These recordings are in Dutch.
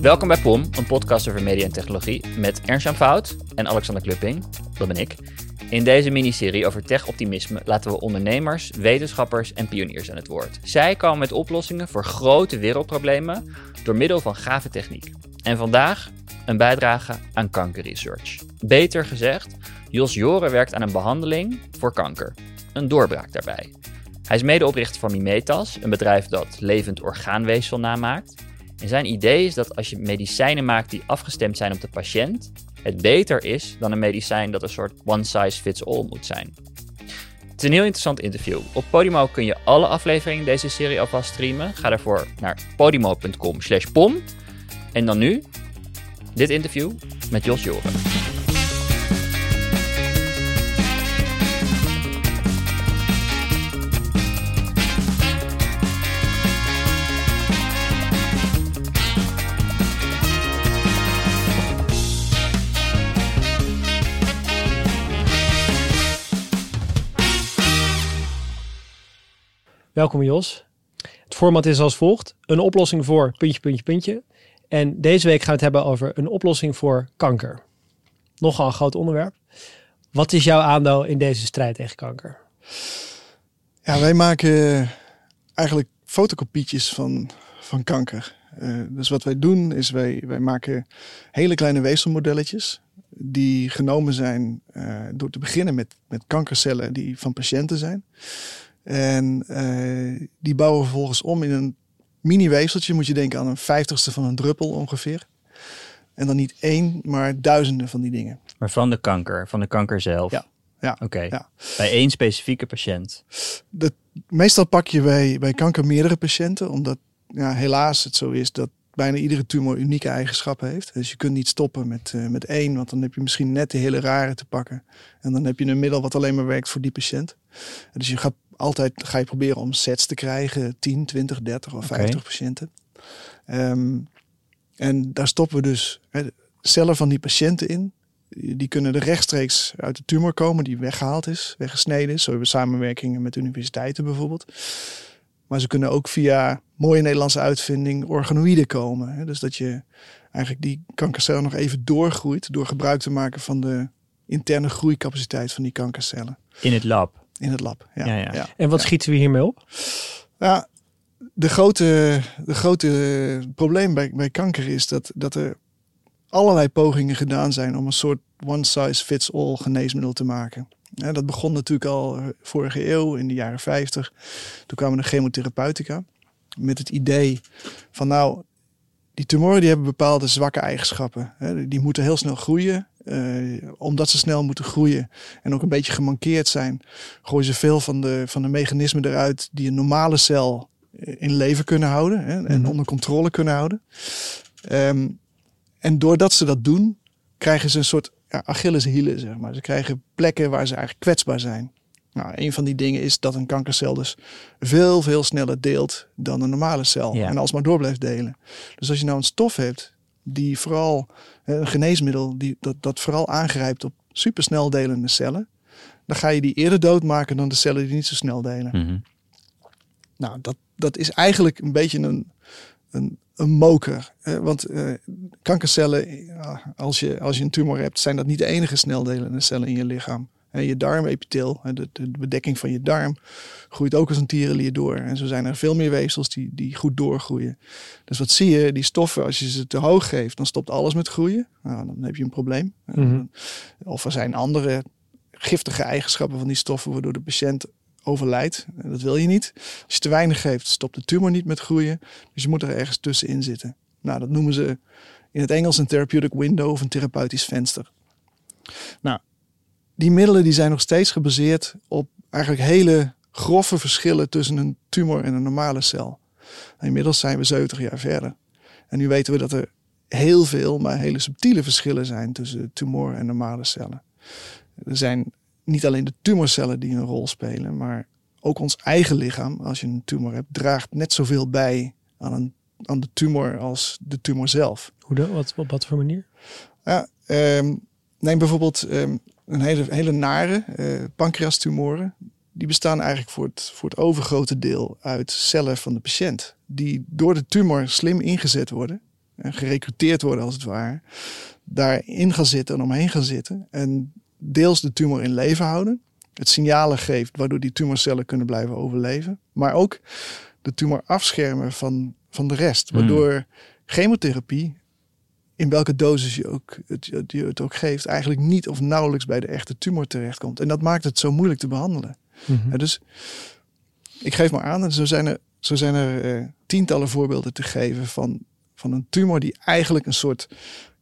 Welkom bij POM, een podcast over media en technologie met Ernst-Jan Fout en Alexander Klupping, dat ben ik. In deze miniserie over tech-optimisme laten we ondernemers, wetenschappers en pioniers aan het woord. Zij komen met oplossingen voor grote wereldproblemen door middel van gave techniek. En vandaag een bijdrage aan kankerresearch. Beter gezegd, Jos Joren werkt aan een behandeling voor kanker. Een doorbraak daarbij. Hij is medeoprichter van Mimetas, een bedrijf dat levend orgaanweefsel namaakt. En zijn idee is dat als je medicijnen maakt die afgestemd zijn op de patiënt, het beter is dan een medicijn dat een soort one size fits all moet zijn. Het is een heel interessant interview. Op Podimo kun je alle afleveringen deze serie alvast streamen. Ga daarvoor naar podimo.com slash pom. En dan nu, dit interview met Jos Joren. Welkom Jos. Het format is als volgt. Een oplossing voor puntje, puntje, puntje. En deze week gaan we het hebben over een oplossing voor kanker. Nogal een groot onderwerp. Wat is jouw aandeel in deze strijd tegen kanker? Ja, wij maken eigenlijk fotokopietjes van, van kanker. Uh, dus wat wij doen is wij, wij maken hele kleine weefselmodelletjes die genomen zijn uh, door te beginnen met, met kankercellen die van patiënten zijn. En uh, die bouwen we vervolgens om in een mini weefseltje. Moet je denken aan een vijftigste van een druppel ongeveer. En dan niet één, maar duizenden van die dingen. Maar van de kanker, van de kanker zelf? Ja. Ja, Oké. Ja. Bij één specifieke patiënt? De, meestal pak je bij, bij kanker meerdere patiënten. Omdat ja, helaas het zo is dat bijna iedere tumor unieke eigenschappen heeft. Dus je kunt niet stoppen met, uh, met één, want dan heb je misschien net de hele rare te pakken. En dan heb je een middel wat alleen maar werkt voor die patiënt. Dus je gaat altijd ga je proberen om sets te krijgen, 10, 20, 30 of 50 okay. patiënten. Um, en daar stoppen we dus hè, cellen van die patiënten in. Die kunnen er rechtstreeks uit de tumor komen, die weggehaald is, weggesneden is. Zo hebben we samenwerkingen met universiteiten bijvoorbeeld. Maar ze kunnen ook via mooie Nederlandse uitvinding organoïden komen. Hè. Dus dat je eigenlijk die kankercellen nog even doorgroeit door gebruik te maken van de interne groeicapaciteit van die kankercellen. In het lab? In het lab, ja. ja, ja. ja. En wat schieten we hiermee op? Ja, de grote, de grote probleem bij, bij kanker is dat, dat er allerlei pogingen gedaan zijn om een soort one-size-fits-all geneesmiddel te maken. Ja, dat begon natuurlijk al vorige eeuw, in de jaren 50. Toen kwamen de chemotherapeutica met het idee van nou, die tumoren die hebben bepaalde zwakke eigenschappen. Die moeten heel snel groeien. Uh, omdat ze snel moeten groeien en ook een beetje gemankeerd zijn, gooien ze veel van de, van de mechanismen eruit die een normale cel in leven kunnen houden hè, en onder controle kunnen houden. Um, en doordat ze dat doen, krijgen ze een soort ja, Achilleshielen, zeg maar. Ze krijgen plekken waar ze eigenlijk kwetsbaar zijn. Nou, een van die dingen is dat een kankercel dus veel, veel sneller deelt dan een normale cel. Ja. En alsmaar door blijft delen. Dus als je nou een stof hebt die vooral, een geneesmiddel, die, dat, dat vooral aangrijpt op supersnel delende cellen, dan ga je die eerder doodmaken dan de cellen die niet zo snel delen. Mm -hmm. Nou, dat, dat is eigenlijk een beetje een, een, een moker. Want uh, kankercellen, als je, als je een tumor hebt, zijn dat niet de enige sneldelende cellen in je lichaam. En je darmepitheel, de, de bedekking van je darm, groeit ook als een tierenlier door. En zo zijn er veel meer weefsels die, die goed doorgroeien. Dus wat zie je? Die stoffen, als je ze te hoog geeft, dan stopt alles met groeien. Nou, dan heb je een probleem. Mm -hmm. Of er zijn andere giftige eigenschappen van die stoffen, waardoor de patiënt overlijdt. Dat wil je niet. Als je te weinig geeft, stopt de tumor niet met groeien. Dus je moet er ergens tussenin zitten. Nou, dat noemen ze in het Engels een therapeutic window of een therapeutisch venster. Nou, die middelen die zijn nog steeds gebaseerd op eigenlijk hele grove verschillen tussen een tumor en een normale cel. En inmiddels zijn we 70 jaar verder. En nu weten we dat er heel veel, maar hele subtiele verschillen zijn tussen tumor en normale cellen. Er zijn niet alleen de tumorcellen die een rol spelen, maar ook ons eigen lichaam, als je een tumor hebt, draagt net zoveel bij aan, een, aan de tumor als de tumor zelf. Hoe dan? Wat, op wat voor manier? Ja, um, neem bijvoorbeeld um, een hele, hele nare uh, pancreastumoren. Die bestaan eigenlijk voor het, voor het overgrote deel uit cellen van de patiënt. Die door de tumor slim ingezet worden. en gerecruiteerd worden als het ware, daarin gaan zitten en omheen gaan zitten. En deels de tumor in leven houden. Het signalen geeft waardoor die tumorcellen kunnen blijven overleven. Maar ook de tumor afschermen van, van de rest. Waardoor chemotherapie, in welke dosis je, ook, het, je het ook geeft, eigenlijk niet of nauwelijks bij de echte tumor terechtkomt. En dat maakt het zo moeilijk te behandelen. Mhm. Dus ik geef maar aan, en zo zijn er, zo zijn er eh, tientallen voorbeelden te geven van, van een tumor die eigenlijk een soort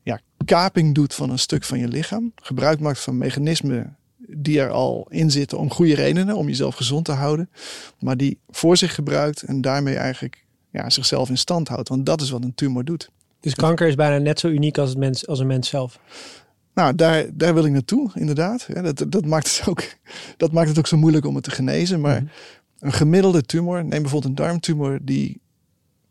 ja, kaping doet van een stuk van je lichaam. Gebruik maakt van mechanismen die er al in zitten om goede redenen, om jezelf gezond te houden. Maar die voor zich gebruikt en daarmee eigenlijk ja, zichzelf in stand houdt. Want dat is wat een tumor doet. Dus kanker is bijna net zo uniek als, het mens, als een mens zelf. Nou, daar, daar wil ik naartoe, inderdaad. Ja, dat, dat, maakt het ook, dat maakt het ook zo moeilijk om het te genezen. Maar Mhm. een gemiddelde tumor, neem bijvoorbeeld een darmtumor, die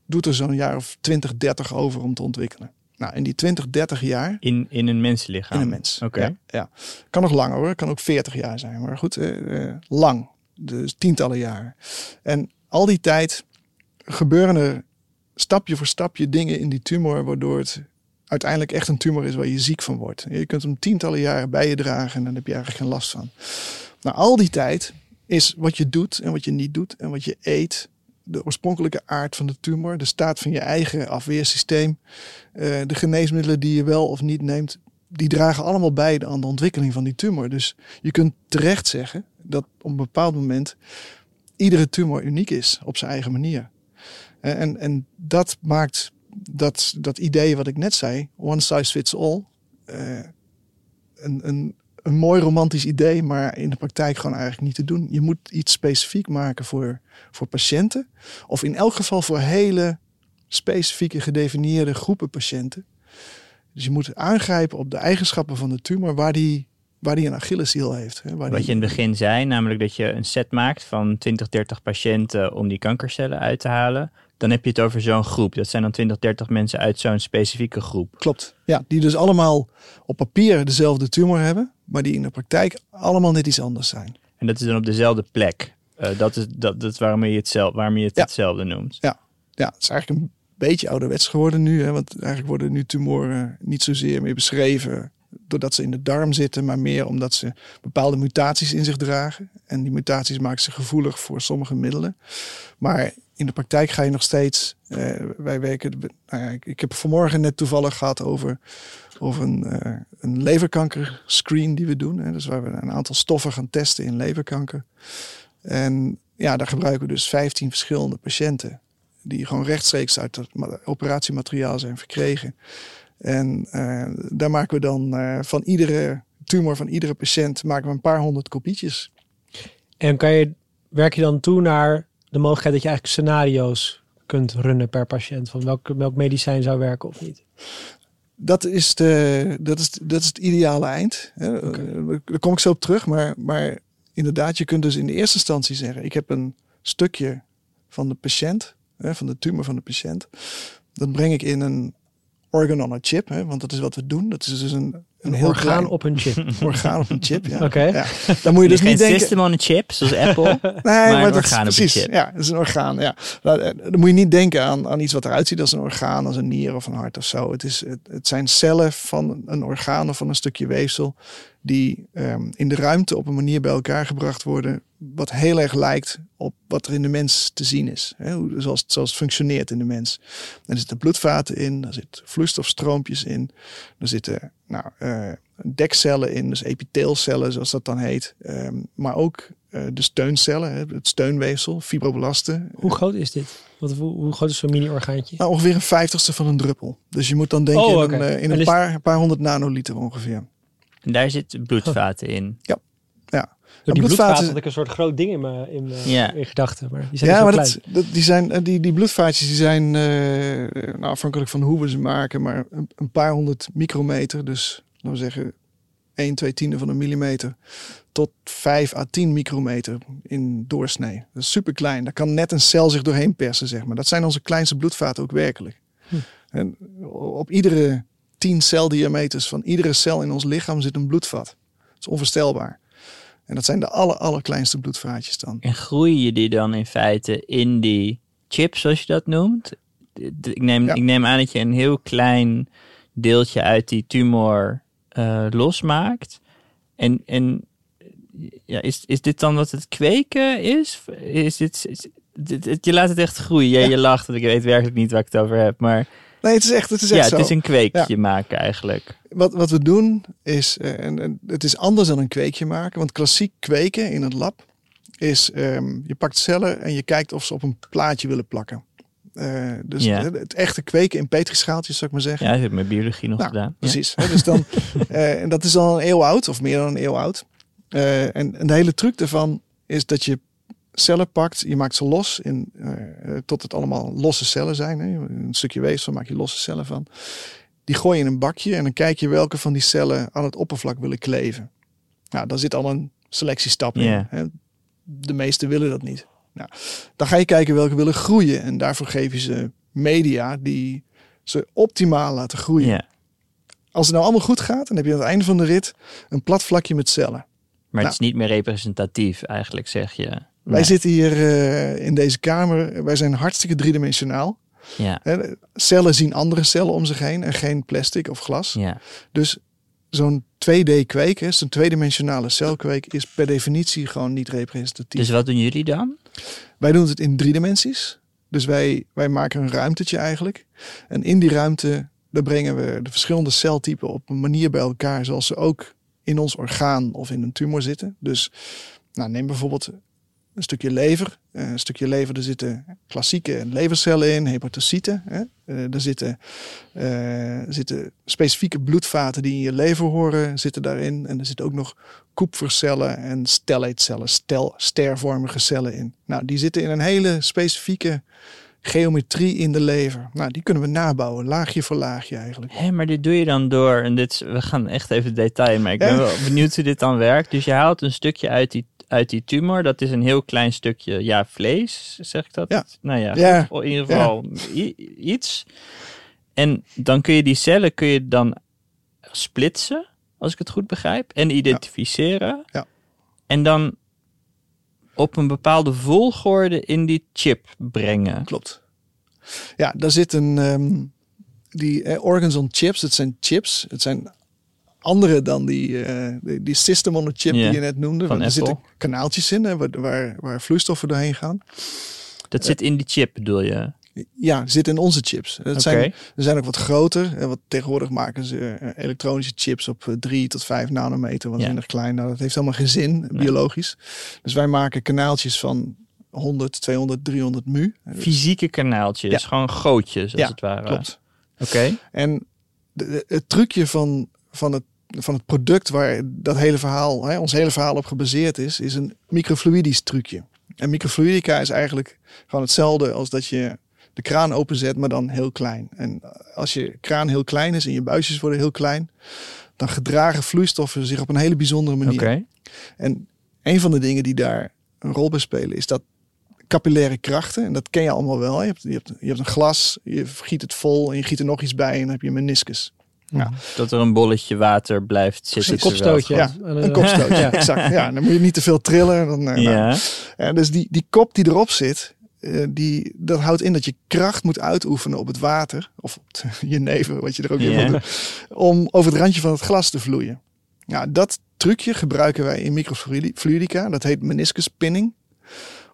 doet er zo'n jaar of 20, 30 over om te ontwikkelen. Nou, in die 20, 30 jaar In, in een mensenlichaam? in een mens. Oké. Ja, ja. Kan nog langer hoor, kan ook 40 jaar zijn. Maar goed, eh, eh, lang. Dus tientallen jaren. En al die tijd gebeuren er stapje voor stapje dingen in die tumor, waardoor het uiteindelijk echt een tumor is waar je ziek van wordt. Je kunt hem tientallen jaren bij je dragen en dan heb je eigenlijk geen last van. Nou, al die tijd is wat je doet en wat je niet doet en wat je eet, de oorspronkelijke aard van de tumor, de staat van je eigen afweersysteem, eh, de geneesmiddelen die je wel of niet neemt, die dragen allemaal bij aan de ontwikkeling van die tumor. Dus je kunt terecht zeggen dat op een bepaald moment iedere tumor uniek is op zijn eigen manier. En, en, en dat maakt dat, dat idee wat ik net zei, one size fits all, eh, een, een, een mooi romantisch idee, maar in de praktijk gewoon eigenlijk niet te doen. Je moet iets specifiek maken voor, voor patiënten, of in elk geval voor hele specifieke gedefinieerde groepen patiënten. Dus je moet aangrijpen op de eigenschappen van de tumor waar die, waar die een Achilleshiel heeft. Hè, waar Wat die- je in het begin zei, namelijk dat je een set maakt van 20, 30 patiënten om die kankercellen uit te halen. Dan heb je het over zo'n groep. Dat zijn dan 20, 30 mensen uit zo'n specifieke groep. Klopt. Ja, die dus allemaal op papier dezelfde tumor hebben, maar die in de praktijk allemaal net iets anders zijn. En dat is dan op dezelfde plek. Eh, dat, is, dat, dat is waarom je het, zelf, waarom je het Ja. hetzelfde noemt. Ja, het is eigenlijk een beetje ouderwets geworden nu, hè, want eigenlijk worden nu tumoren niet zozeer meer beschreven doordat ze in de darm zitten, maar meer omdat ze bepaalde mutaties in zich dragen. En die mutaties maken ze gevoelig voor sommige middelen. Maar in de praktijk ga je nog steeds. eh, wij werken. Nou ja, ik, heb vanmorgen net toevallig gehad over, over een, eh, een die we doen. Hè, dus waar we een aantal stoffen gaan testen in leverkanker. En ja, daar gebruiken we dus 15 verschillende patiënten. Die gewoon rechtstreeks uit het ma- operatiemateriaal zijn verkregen. En eh, daar maken we dan van iedere tumor van iedere patiënt maken we een paar honderd kopietjes. En kan je, werk je dan toe naar de mogelijkheid dat je eigenlijk scenario's kunt runnen per patiënt? Van welk, welk medicijn zou werken of niet? Dat is, de, dat is, dat is het ideale eind. hè. Eh, Daar kom ik zo op terug. Maar, maar inderdaad, je kunt dus in de eerste instantie zeggen: ik heb een stukje van de patiënt, hè, van de tumor van de patiënt. Dat breng ik in een organ on a chip, hè, want dat is wat we doen. Dat is dus een, een, heel orgaan klein op een chip. orgaan op een chip. Ja. Oké. Ja. Dan moet je dus niet denken. system on a chip, zoals Apple. Nee, een maar dat is orgaan op een precies. chip. Ja, dat is een orgaan. Ja. Eh, Dan moet je niet denken aan, aan iets wat eruit ziet als een orgaan, als een nier of een hart of zo. Het, is, het, het zijn cellen van een orgaan of van een stukje weefsel die ehm, in de ruimte op een manier bij elkaar gebracht worden wat heel erg lijkt op wat er in de mens te zien is. Hè, hoe- zoals, het- zoals het functioneert in de mens. Er zitten bloedvaten in, er zitten vloeistofstroompjes in, er zitten nou, eh, dekcellen in, dus epiteelcellen zoals dat dan heet. Ehm, maar ook eh, de steuncellen, het steunweefsel, fibroblasten. Hoe groot is dit? Wat, hoe, hoe groot is zo'n mini-orgaantje? Nou, ongeveer een vijftigste van een druppel. Dus je moet dan denken Oh, in een, eh, in En een paar, een paar honderd nanoliter ongeveer. En daar zit bloedvaten in. Ja. Door die bloedvaten- had ik een soort groot ding in mijn in, Ja. in gedachten. Maar die zijn Ja, ja, maar dat, die, zijn, eh, die, die bloedvaatjes die zijn eh, nou, afhankelijk van hoe we ze maken, maar een, een paar honderd micrometer. Dus laten we zeggen 1, 2 tienden van een millimeter. Tot 5 à 10 micrometer in doorsnee. Dat is super klein. Daar kan net een cel zich doorheen persen, zeg maar. Dat zijn onze kleinste bloedvaten ook werkelijk. Hm. En op iedere 10 celdiameters van iedere cel in ons lichaam zit een bloedvat. Dat is onvoorstelbaar. En dat zijn de aller, allerkleinste bloedvaatjes dan. En groeien je die dan in feite in die chip, zoals je dat noemt? ik, neem, Ja. ik neem aan dat je een heel klein deeltje uit die tumor eh, losmaakt. En, en ja, is, is dit dan wat het kweken is? Is dit, is- dit- dit- je laat het echt groeien. Je, Ja. je lacht, want ik weet werkelijk niet waar ik het over heb. Maar Nee, het is echt, het is ja, het is een kweekje maken eigenlijk. Wat, wat we doen is, eh, en, en het is anders dan een kweekje maken. Want klassiek kweken in het lab is, ehm, je pakt cellen en je kijkt of ze op een plaatje willen plakken. Eh, dus Ja. het, het echte kweken in petrischaaltjes, zou ik maar zeggen. Ja, dat heb met biologie nog Nou, gedaan. Precies. Hè, dus dan, eh, en dat is al een eeuw oud, of meer dan een eeuw oud. En, en de hele truc daarvan is dat je cellen pakt, je maakt ze los in, eh, tot het allemaal losse cellen zijn. Hè. Een stukje weefsel maak je losse cellen van. Die gooi je in een bakje en dan kijk je welke van die cellen aan het oppervlak willen kleven. Nou, daar zit al een selectiestap in. Hè. De meeste willen dat niet. Nou, dan ga je kijken welke willen groeien. En daarvoor geef je ze media die ze optimaal laten groeien. Als het nou allemaal goed gaat, dan heb je aan het einde van de rit een plat vlakje met cellen. Maar Nou. het is niet meer representatief eigenlijk, zeg je. Wij Nee. zitten hier eh, in deze kamer, wij zijn hartstikke driedimensionaal. Ja, Cellen zien andere cellen om zich heen en geen plastic of glas. ja. Dus zo'n 2D-kweek, hè, zo'n tweedimensionale celkweek, is per definitie gewoon niet representatief. Dus wat doen jullie dan? Wij doen het in drie dimensies. Dus wij, wij maken een ruimtetje eigenlijk. En in die ruimte, daar brengen we de verschillende celtypen op een manier bij elkaar, zoals ze ook in ons orgaan of in een tumor zitten. Dus nou, neem bijvoorbeeld een stukje lever. Eh, Een stukje lever, er zitten klassieke levercellen in, hepatocyten. Hè? Eh, er zitten, eh, zitten specifieke bloedvaten die in je lever horen, zitten daarin. En er zitten ook nog koepfercellen en stellatecellen, stel, stervormige cellen in. Nou, die zitten in een hele specifieke geometrie in de lever. Nou, die kunnen we nabouwen, laagje voor laagje eigenlijk. Hé, maar dit doe je dan door, en dit, we gaan echt even detail, maar ik ben Ja. wel benieuwd hoe dit dan werkt. Dus je haalt een stukje uit die, uit die tumor, dat is een heel klein stukje, ja, vlees, zeg ik dat? Ja. Nou ja, Ja. in ieder geval iets. En dan kun je die cellen kun je dan splitsen, als ik het goed begrijp, en identificeren. Ja. En dan op een bepaalde volgorde in die chip brengen. Klopt. Ja, daar zit een. ehm, die eh, organs on chips, het zijn chips. Het zijn andere dan die, eh, die, die system on a chip die je net noemde. van Want er Apple. zitten kanaaltjes in hè, waar, waar, waar vloeistoffen doorheen gaan. Dat zit in die chip, bedoel je? Ja, zit in onze chips. Het zijn, er zijn ook wat groter. En wat tegenwoordig maken ze eh, elektronische chips op 3 tot 5 nanometer. Wat Ja. minder klein. Nou, dat heeft helemaal geen zin, biologisch. Dus wij maken kanaaltjes van 100, 200, 300 mu. Fysieke kanaaltjes, Ja. gewoon gootjes als Ja, het ware. Klopt. Oké. En de- de- het trucje van, van, het, van het product waar dat hele verhaal, hè, ons hele verhaal op gebaseerd is, is een microfluidisch trucje. En microfluidica is eigenlijk gewoon hetzelfde als dat je de kraan openzet, maar dan heel klein. En als je kraan heel klein is en je buisjes worden heel klein, dan gedragen vloeistoffen zich op een hele bijzondere manier. En een van de dingen die daar een rol bij spelen is dat capillaire krachten. En dat ken je allemaal wel. Je hebt, je hebt, je hebt een glas, je giet het vol en je giet er nog iets bij en dan heb je een meniscus. Ja. Dat er een bolletje water blijft zitten. Een kopstootje. Ja, En, eh, Een kopstootje, Ja. exact. Ja, dan moet je niet te veel trillen. Dan, eh, gewoon- nou. Ja. Ja, dus die, die kop die erop zit, eh, die, dat houdt in dat je kracht moet uitoefenen op het water. Of op het jenever, wat je er ook in Ja. wil doen. Om over het randje van het glas te vloeien. Ja, dat trucje gebruiken wij in microfluidica. Dat heet meniscuspinning.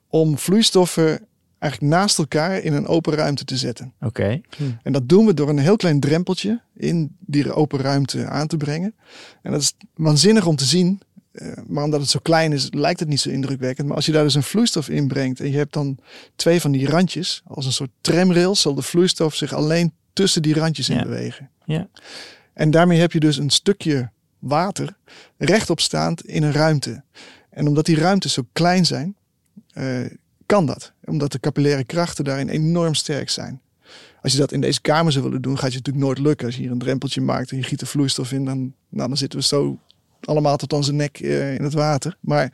Om vloeistoffen eigenlijk naast elkaar in een open ruimte te zetten. Oké. En dat doen we door een heel klein drempeltje in die open ruimte aan te brengen. En dat is waanzinnig om te zien. eh, maar omdat het zo klein is, lijkt het niet zo indrukwekkend. Maar als je daar dus een vloeistof in brengt en je hebt dan twee van die randjes, als een soort tramrails, zal de vloeistof zich alleen tussen die randjes in bewegen. Ja. En daarmee heb je dus een stukje water rechtop staand in een ruimte. En omdat die ruimtes zo klein zijn, eh, kan dat. Omdat de capillaire krachten daarin enorm sterk zijn. Als je dat in deze kamer zou willen doen, gaat je natuurlijk nooit lukken. Als je hier een drempeltje maakt en je giet er vloeistof in, dan, nou, dan zitten we zo allemaal tot onze nek eh, in het water. Maar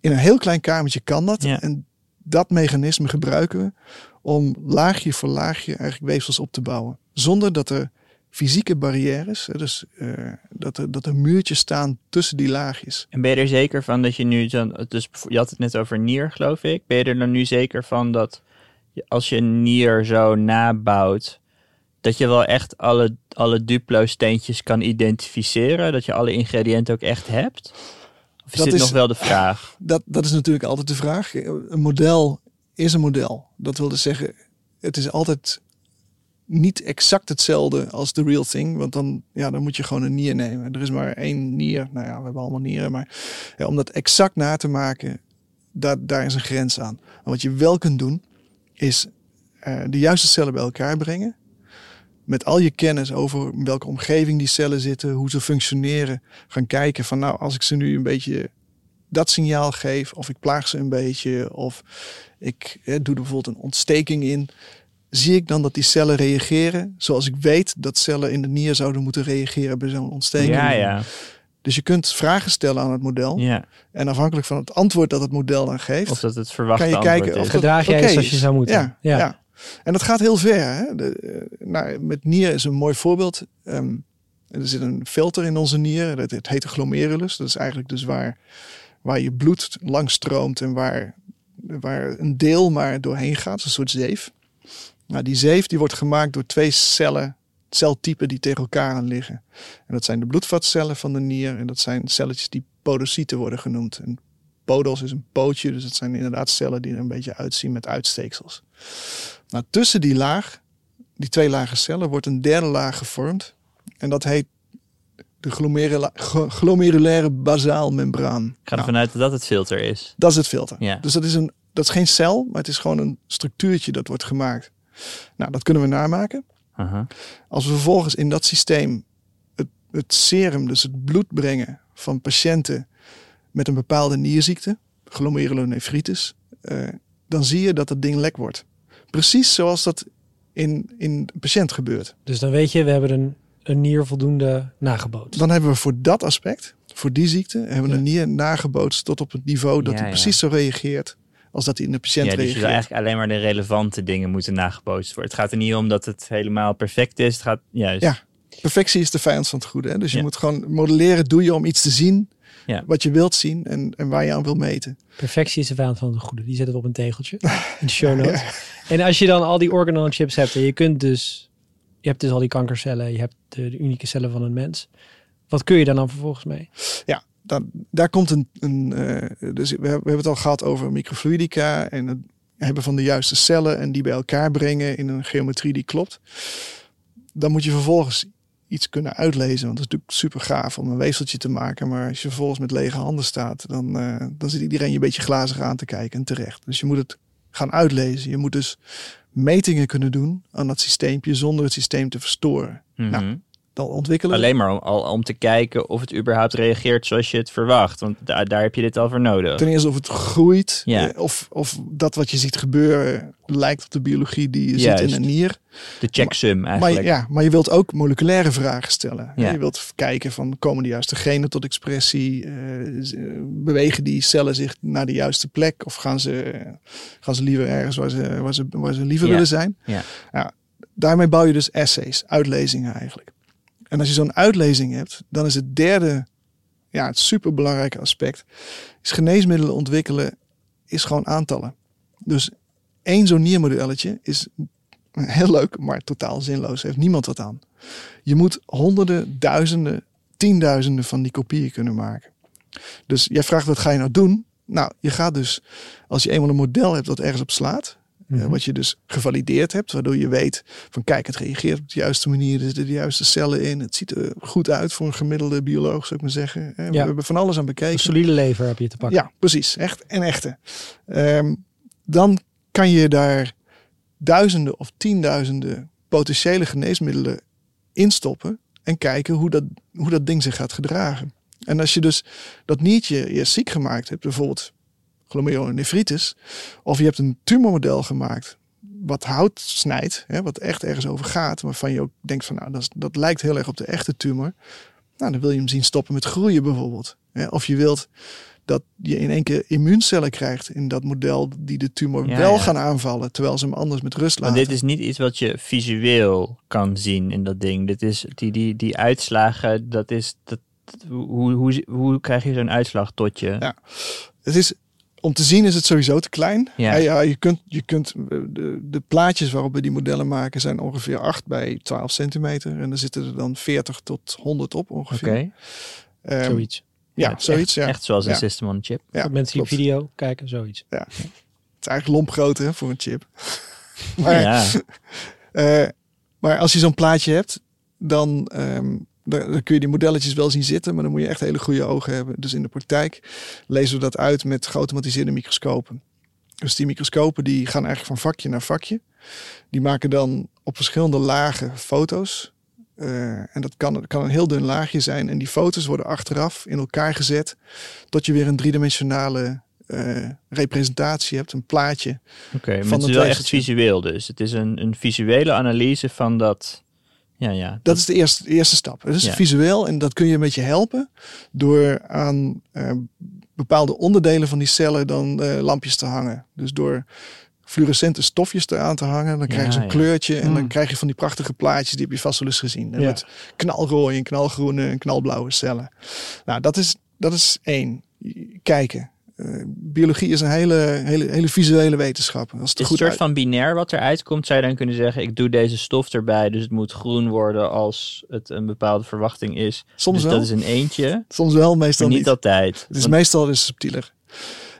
in een heel klein kamertje kan dat. Ja. En dat mechanisme gebruiken we om laagje voor laagje eigenlijk weefsels op te bouwen. Zonder dat er fysieke barrières, dus eh, dat, er, dat er muurtjes staan tussen die laagjes. En ben je er zeker van dat je nu... Dus je had het net over nier, geloof ik. Ben je er dan nu zeker van dat als je een nier zo nabouwt, dat je wel echt alle, alle Duplo-steentjes kan identificeren? Dat je alle ingrediënten ook echt hebt? Of is Dat dit is- nog wel de vraag? Dat, dat is natuurlijk altijd de vraag. Een model is een model. Dat wil dus zeggen, het is altijd niet exact hetzelfde als de real thing. Want dan, ja, dan moet je gewoon een nier nemen. Er is maar één nier. Nou ja, we hebben allemaal nieren. Maar om dat exact na te maken, daar, daar is een grens aan. Wat je wel kunt doen, is eh, de juiste cellen bij elkaar brengen. Met al je kennis over in welke omgeving die cellen zitten, hoe ze functioneren. Gaan kijken van nou, als ik ze nu een beetje dat signaal geef, of ik plaag ze een beetje, of ik doe er bijvoorbeeld een ontsteking in, zie ik dan dat die cellen reageren zoals ik weet dat cellen in de nier zouden moeten reageren bij zo'n ontsteking. Ja, ja. Dus je kunt vragen stellen aan het model. ja. En afhankelijk van het antwoord dat het model dan geeft, Of dat het verwachte kan je antwoord kijken is. of Gedraag jij je zoals je zou moeten. Ja, Ja. ja. En dat gaat heel ver. Hè? De, eh, nou, met nier is een mooi voorbeeld. Ehm, er zit een filter in onze nieren. Dat het heet de glomerulus. Dat is eigenlijk dus waar, waar je bloed langs stroomt en waar, waar een deel maar doorheen gaat. Een soort zeef. Nou, die zeef die wordt gemaakt door twee cellen, celtypen die tegen elkaar aan liggen. En dat zijn de bloedvatcellen van de nier. En dat zijn celletjes die podocyten worden genoemd. En podos is een pootje, dus het zijn inderdaad cellen die er een beetje uitzien met uitsteeksels. Nou, tussen die laag, die twee lage cellen, wordt een derde laag gevormd. En dat heet de glomerula- glo- glomerulaire basaalmembraan. Ik ga Nou, ervan uit dat dat het filter is. dat is het filter. Ja. Dus dat is, een, dat is geen cel, maar het is gewoon een structuurtje dat wordt gemaakt. Nou, dat kunnen we namaken. Aha. Als we vervolgens in dat systeem het, het serum, dus het bloed brengen van patiënten met een bepaalde nierziekte, glomerulonefritis, eh, dan zie je dat het ding lek wordt. Precies zoals dat in, in een patiënt gebeurt. Dus dan weet je, we hebben een, een nier voldoende nagebootst. Dan hebben we voor dat aspect, voor die ziekte, hebben we Ja. een nier nagebootst tot op het niveau dat Ja, hij ja. precies zo reageert als dat hij in de patiënt Ja, dus je zou eigenlijk alleen maar de relevante dingen moeten nagebootst worden. Het gaat er niet om dat het helemaal perfect is. Het gaat juist. Ja. Perfectie is de vijand van het goede. Hè? Dus je Ja. moet gewoon modelleren, doe je om iets te zien Ja. wat je wilt zien en, en waar je aan wil meten. Perfectie is de vijand van het goede. Die zetten we op een tegeltje in de show notes. En als je dan al die organ on chips hebt en je kunt dus, je hebt dus al die kankercellen, je hebt de, de unieke cellen van een mens. Wat kun je daar dan vervolgens mee? Ja, daar komt een. een eh, dus we, hebben- het al gehad over microfluidica en het hebben van de juiste cellen en die bij elkaar brengen in een geometrie die klopt. Dan moet je vervolgens iets kunnen uitlezen, want het is natuurlijk super gaaf om een weefseltje te maken. Maar als je vervolgens met lege handen staat, dan, eh, dan zit iedereen je een beetje glazig aan te kijken en terecht. Dus je moet het gaan uitlezen. Je moet dus metingen kunnen doen aan dat systeempje zonder het systeem te verstoren. Mhm. Nou, Dan ontwikkelen. Alleen maar om, al, om te kijken of het überhaupt reageert zoals je het verwacht. Want daar, daar heb je dit al voor nodig. Ten eerste of het groeit. Ja. eh, Of, of dat wat je ziet gebeuren lijkt op de biologie die je Juist. ziet in een nier. De checksum Maar, eigenlijk. ja, maar je wilt ook moleculaire vragen stellen. Ja. Je wilt kijken van komen de juiste genen tot expressie? eh, bewegen die cellen zich naar de juiste plek? Of gaan ze, gaan ze liever ergens waar ze, waar ze, waar ze liever Ja. willen zijn? Ja. daarmee bouw je dus essays, uitlezingen eigenlijk. En als je zo'n uitlezing hebt, dan is het derde, ja, het superbelangrijke aspect, is geneesmiddelen ontwikkelen, is gewoon aantallen. Dus één zo'n niermodelletje is heel leuk, maar totaal zinloos. Heeft niemand wat aan. Je moet honderden, duizenden, tienduizenden van die kopieën kunnen maken. Dus jij vraagt, wat ga je nou doen? Nou, je gaat dus, als je eenmaal een model hebt dat ergens op slaat, eh, Mhm. wat je dus gevalideerd hebt, waardoor je weet van kijk, het reageert op de juiste manier, er zitten de juiste cellen in, het ziet er goed uit voor een gemiddelde bioloog, zou ik maar zeggen. Eh, We Ja. hebben van alles aan Een bekeken. solide lever heb je te pakken. Ja, precies. Echt en echte. Ehm, dan kan je daar duizenden of tienduizenden potentiële geneesmiddelen instoppen en kijken hoe dat, hoe dat ding zich gaat gedragen. En als je dus dat niertje eerst ziek gemaakt hebt, bijvoorbeeld glomerulonefritis, of je hebt een tumormodel gemaakt wat hout snijdt, hè, wat echt ergens over gaat, waarvan je ook denkt van nou, dat, is- dat lijkt heel erg op de echte tumor. Nou, dan wil je hem zien stoppen met groeien bijvoorbeeld. Hè. Of je wilt dat je in één keer immuuncellen krijgt in dat model die de tumor Ja, wel ja. gaan aanvallen, terwijl ze hem anders met rust laten. dit is niet iets wat je visueel kan zien in dat ding. Dit is die, die, die uitslagen, dat is. Dat, hoe, hoe, hoe krijg je zo'n uitslag tot je? Ja. Het is om te zien is het sowieso te klein. Ja. Ja. Ja, je kunt, je kunt eh, de, de plaatjes waarop we die modellen maken zijn ongeveer 8 bij 12 centimeter. En er zitten er dan 40 tot 100 op Oké. ongeveer. Ehm, zoiets. Ja, zoiets. Echt, ja. echt zoals een Ja. system on a chip. Ja, Voor mensen die video kijken, zoiets. Het is eigenlijk lomp groot hè, voor een chip. maar, ja. eh, maar als je zo'n plaatje hebt, dan, ehm, dan, kun je die modelletjes wel zien zitten. Maar dan moet je echt hele goede ogen hebben. Dus in de praktijk lezen we dat uit met geautomatiseerde microscopen. Dus die microscopen die gaan eigenlijk van vakje naar vakje. Die maken dan op verschillende lagen foto's. Eh, en dat kan, kan een heel dun laagje zijn. En die foto's worden achteraf in elkaar gezet. Tot je weer een driedimensionale eh, representatie hebt. Een plaatje. Oké, maar van het is wel echt visueel dus. Het is een, een visuele analyse van dat... Ja, ja. Dat is de eerste, de eerste stap. Het is Ja. visueel en dat kun je een beetje helpen door aan eh, bepaalde onderdelen van die cellen dan eh, lampjes te hangen. Dus door fluorescente stofjes eraan te hangen, dan krijg je Ja, ja. kleurtje en dan Hmm. krijg je van die prachtige plaatjes, die heb je vast wel eens gezien. En Ja. Met knalrooie en knalgroene en knalblauwe cellen. Nou, dat is, dat is één. Kijken. Eh, biologie is een hele, hele, hele visuele wetenschap. Als het is een soort uit- van binair wat eruit komt. Zou je dan kunnen zeggen, ik doe deze stof erbij, dus het moet groen worden als het een bepaalde verwachting is. Soms dus wel, dat is een eentje, soms wel, meestal niet, niet. altijd. Het is Want- meestal dus subtieler.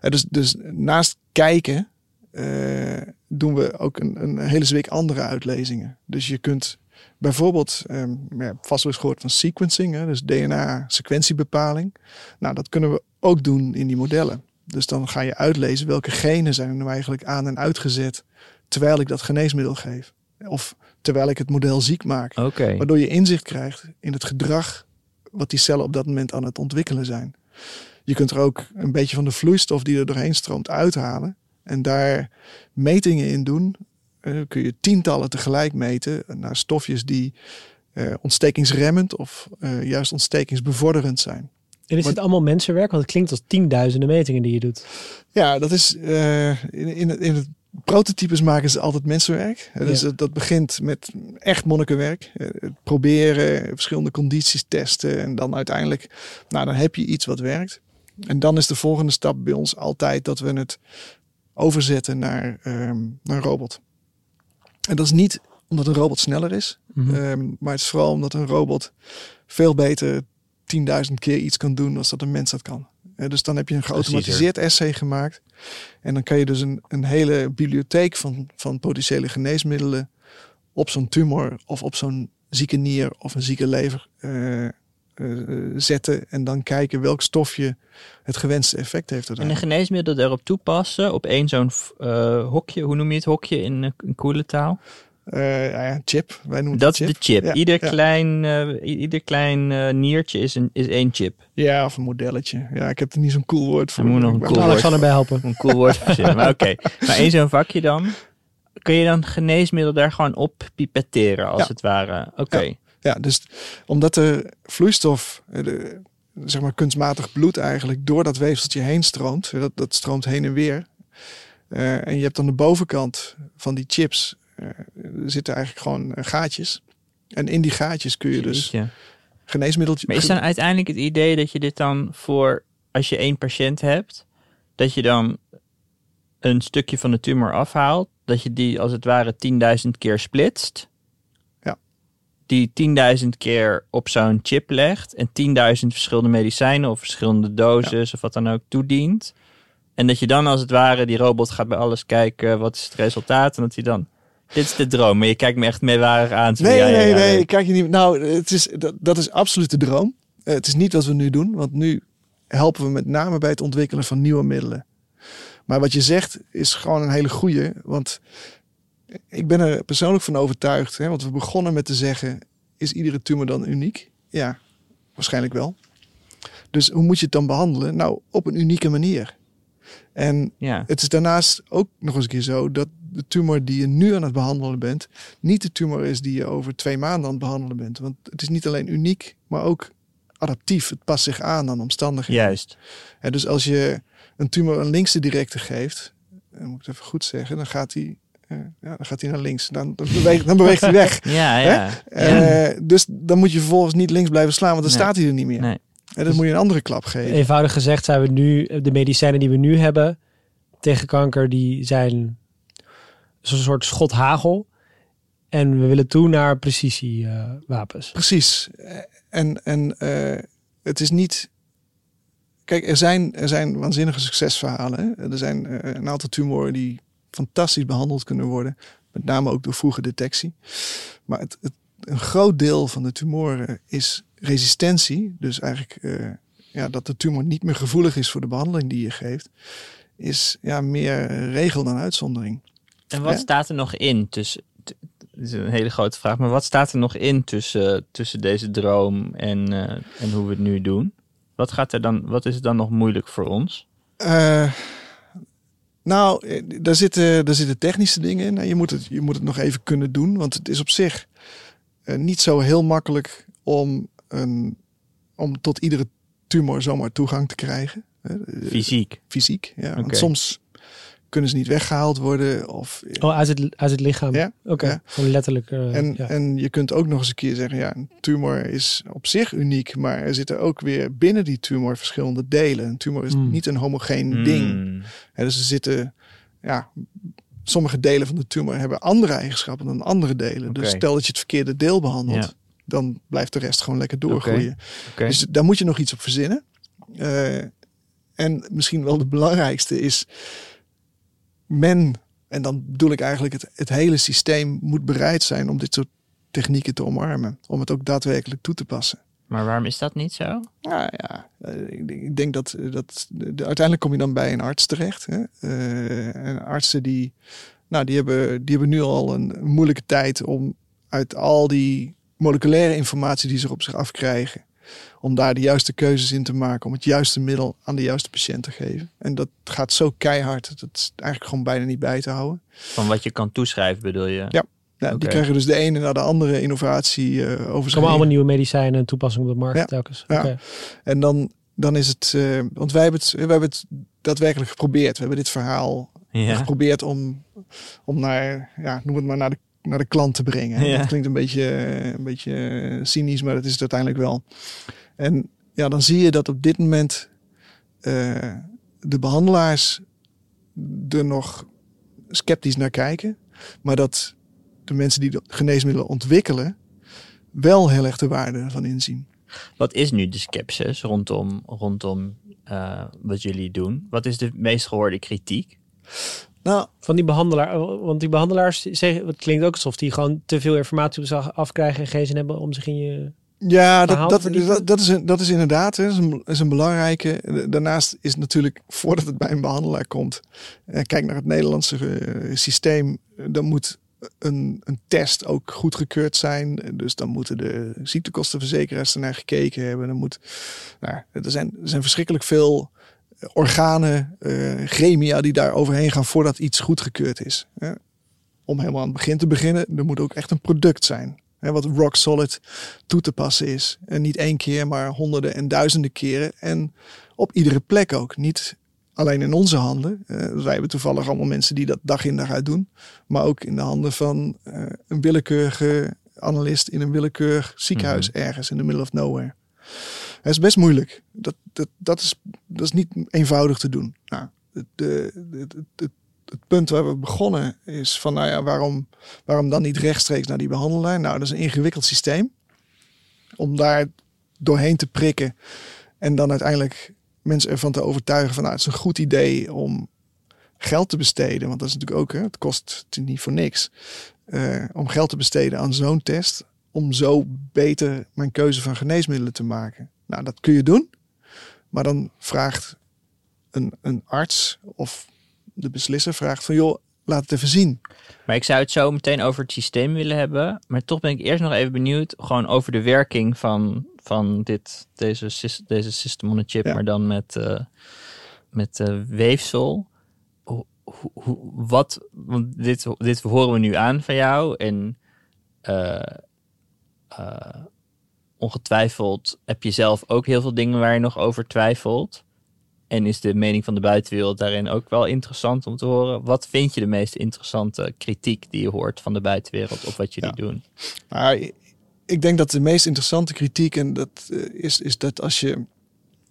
Eh, dus, dus naast kijken eh, doen we ook een, een hele zwik andere uitlezingen. Dus je kunt bijvoorbeeld, ehm, ja, vast wel eens gehoord van sequencing, hè, dus DNA-sequentiebepaling. Nou, dat kunnen we ook doen in die modellen. Dus dan ga je uitlezen welke genen zijn er nou eigenlijk aan en uitgezet terwijl ik dat geneesmiddel geef. Of terwijl ik het model ziek maak. Waardoor je inzicht krijgt in het gedrag wat die cellen op dat moment aan het ontwikkelen zijn. Je kunt er ook een beetje van de vloeistof die er doorheen stroomt uithalen. En daar metingen in doen. Eh, kun je tientallen tegelijk meten naar stofjes die eh, ontstekingsremmend of eh, juist ontstekingsbevorderend zijn. En is Maar- dit allemaal mensenwerk? Want het klinkt als tienduizenden metingen die je doet. Ja, dat is eh, in, in, het, in het prototypes maken ze altijd mensenwerk. Eh, Dus Ja. dat, begint met echt monnikenwerk. Eh, het proberen, verschillende condities testen. En dan uiteindelijk, nou dan heb je iets wat werkt. En dan is de volgende stap bij ons altijd dat we het overzetten naar, ehm, naar een robot. En dat is niet omdat een robot sneller is. Mhm. ehm, maar het is vooral omdat een robot veel beter 10.000 keer iets kan doen als dat een mens dat kan. Dus dan heb je een geautomatiseerd essay gemaakt. En dan kan je dus een, een hele bibliotheek van, van potentiële geneesmiddelen op zo'n tumor of op zo'n zieke nier of een zieke lever eh, eh, zetten. En dan kijken welk stofje het gewenste effect heeft. en een geneesmiddel daarop toepassen op één zo'n eh, hokje, hoe noem je het hokje in, in coole taal? Eh, ja, chip. Wij noemen Dat is de chip. Ja, ieder, ja. klein, eh, ieder klein eh, niertje is, een, is één chip. Ja, of een modelletje. Ja, ik heb er niet zo'n cool woord voor. Moet nog een Maar- cool Kan woord. Alexander bij helpen? Een cool woord verzinnen. Maar oké, maar één zo'n vakje dan. Kun je dan geneesmiddel daar gewoon op pipetteren, als Ja. het ware? Oké. Ja, dus omdat de vloeistof, eh, de, zeg maar kunstmatig bloed eigenlijk, door dat weefseltje heen stroomt. eh, Dat, dat stroomt heen en weer. Eh, en je hebt aan de bovenkant van die chips, eh, zitten eigenlijk gewoon eh, gaatjes. En in die gaatjes kun je dus Jeetje. geneesmiddeltjes... Maar is dan uiteindelijk het idee dat je dit dan voor, als je één patiënt hebt, dat je dan een stukje van de tumor afhaalt, dat je die als het ware 10.000 keer splitst, Ja. die 10.000 keer op zo'n chip legt en 10.000 verschillende medicijnen of verschillende doses of wat dan ook toedient. En dat je dan als het ware, die robot gaat bij alles kijken, wat is het resultaat en dat hij dan... Dit is de droom, maar je kijkt me echt meewarig aan. zo Nee, ja, ja, nee, ja, nee, ik kijk je niet. Nou, het is, dat, dat is absoluut de droom. Eh, het is niet wat we nu doen, want nu helpen we met name bij het ontwikkelen van nieuwe middelen. Maar wat je zegt is gewoon een hele goeie, want ik ben er persoonlijk van overtuigd. Hè, want we begonnen met te zeggen, is iedere tumor dan uniek? Ja, waarschijnlijk wel. Dus hoe moet je het dan behandelen? Nou, op een unieke manier. En Ja. het is daarnaast ook nog eens een keer zo dat de tumor die je nu aan het behandelen bent, niet de tumor is die je over twee maanden aan het behandelen bent. Want het is niet alleen uniek, maar ook adaptief. Het past zich aan aan omstandigheden. Juist. Hè, dus als je een tumor een linkse directe geeft, dan moet ik het even goed zeggen, dan gaat hij, eh, ja, dan gaat hij naar links. Dan, dan, beweegt, dan beweegt hij weg. Ja, ja. ja. Eh, dus dan moet je vervolgens niet links blijven slaan, want dan Nee. staat hij er niet meer. Nee. En dan moet je een andere klap geven. Eenvoudig gezegd zijn we nu, de medicijnen die we nu hebben, tegen kanker die zijn zo'n soort schot hagel. En we willen toe naar precisiewapens. Precies. En, en eh, het is niet. Kijk, er zijn, er zijn waanzinnige succesverhalen. Er zijn eh, een aantal tumoren die fantastisch behandeld kunnen worden. Met name ook door vroege detectie. Maar het, een groot deel van de tumoren is resistentie. Dus eigenlijk eh, ja, dat de tumor niet meer gevoelig is voor de behandeling die je geeft. Is ja, meer regel dan uitzondering. En wat staat er nog in tussen... t- Dat is een hele grote vraag, maar wat staat er nog in tussen, tussen deze droom en, eh, en hoe we het nu doen? Wat, gaat er dan, wat is er dan nog moeilijk voor ons? Eh, nou, eh, daar zitten, daar zitten technische dingen in. Nou, Je moet, het, je moet het nog even kunnen doen. Want het is op zich eh, niet zo heel makkelijk om, een, om tot iedere tumor zomaar toegang te krijgen. hè. Eh, Fysiek. Fysiek, ja. Want Oké. soms kunnen ze niet weggehaald worden. Of, Oh, uit het, uit het lichaam? Ja, Oké, ja. letterlijk. eh, en, ja. en je kunt ook nog eens een keer zeggen, ja, een tumor is op zich uniek, maar er zitten ook weer binnen die tumor verschillende delen. Een tumor is Mm. niet een homogeen ding. Hmm. Hè, dus er zitten, ja, sommige delen van de tumor hebben andere eigenschappen dan andere delen. Dus stel dat je het verkeerde deel behandelt, Ja. dan blijft de rest gewoon lekker doorgroeien. Dus daar moet je nog iets op verzinnen. Eh, en misschien wel de belangrijkste is, men, en dan bedoel ik eigenlijk het, het hele systeem, moet bereid zijn om dit soort technieken te omarmen. Om het ook daadwerkelijk toe te passen. Maar waarom is dat niet zo? Nou ja, eh, ik denk- dat, dat de, uiteindelijk kom je dan bij een arts terecht. Hè? Eh, en artsen die, nou, die, hebben, die hebben nu al een moeilijke tijd om uit al die moleculaire informatie die ze op zich afkrijgen, om daar de juiste keuzes in te maken, om het juiste middel aan de juiste patiënt te geven. En dat gaat zo keihard, dat is eigenlijk gewoon bijna niet bij te houden. Van wat je kan toeschrijven bedoel je? Ja. Nou. Die krijgen dus de ene naar de andere innovatie eh over Er zich komen allemaal nieuwe medicijnen en toepassingen op de markt Ja. telkens. Ja. En dan, dan is het, eh, want wij hebben het, wij hebben het daadwerkelijk geprobeerd. We hebben dit verhaal Ja. geprobeerd om, om naar, ja, noem het maar, naar de, naar de klant te brengen. Ja. Dat klinkt een beetje, een beetje cynisch, maar dat is het uiteindelijk wel. En ja, dan zie je dat op dit moment eh, de behandelaars er nog sceptisch naar kijken. Maar dat de mensen die de geneesmiddelen ontwikkelen wel heel erg de waarde van inzien. Wat is nu de skepsis rondom, rondom eh, wat jullie doen? Wat is de meest gehoorde kritiek? Nou, Van die behandelaar, want die behandelaars zeggen, het klinkt ook alsof die gewoon te veel informatie op zich afkrijgen en geen zin hebben om zich in je. Ja, dat, dat, dat, dat, is, dat is inderdaad is een, is een belangrijke. Daarnaast is natuurlijk, voordat het bij een behandelaar komt, eh, kijk naar het Nederlandse eh, systeem, eh, dan moet een, een test ook goedgekeurd zijn. Dus dan moeten de ziektekostenverzekeraars ernaar gekeken hebben. Dan moet, nou, er, zijn, er zijn verschrikkelijk veel organen, eh, gremia die daar overheen gaan voordat iets goedgekeurd is. Hè. Om helemaal aan het begin te beginnen, er moet ook echt een product zijn. Hè, wat rock solid toe te passen is. En niet één keer, maar honderden en duizenden keren. En op iedere plek ook. Niet alleen in onze handen. Eh, wij hebben toevallig allemaal mensen die dat dag in dag uit doen. Maar ook in de handen van eh, een willekeurige analist in een willekeurig ziekenhuis ergens in the middle of nowhere. Het is best moeilijk. Dat, dat, dat, is, dat is niet eenvoudig te doen. Nou, het, het, het punt waar we begonnen is van, nou ja, waarom, waarom dan niet rechtstreeks naar die behandelaar? Nou, dat is een ingewikkeld systeem. Om daar doorheen te prikken en dan uiteindelijk mensen ervan te overtuigen van, nou, het is een goed idee om geld te besteden. Want dat is natuurlijk ook, hè, het kost niet voor niks. eh, om geld te besteden aan zo'n test. Om zo beter mijn keuze van geneesmiddelen te maken. Nou, dat kun je doen. Maar dan vraagt een, een arts of de beslisser vraagt van joh, laat het even zien. Maar ik zou het zo meteen over het systeem willen hebben. Maar toch ben ik eerst nog even benieuwd gewoon over de werking van, van dit, deze, deze system on a chip, Ja. maar dan met, eh, met eh, weefsel. Hoe, wat, want dit, dit horen we nu aan van jou. En eh, ongetwijfeld heb je zelf ook heel veel dingen waar je nog over twijfelt. En is de mening van de buitenwereld daarin ook wel interessant om te horen? Wat vind je de meest interessante kritiek die je hoort van de buitenwereld op wat jullie Ja. doen? Maar ik denk dat de meest interessante kritiek en dat eh, is, is dat als je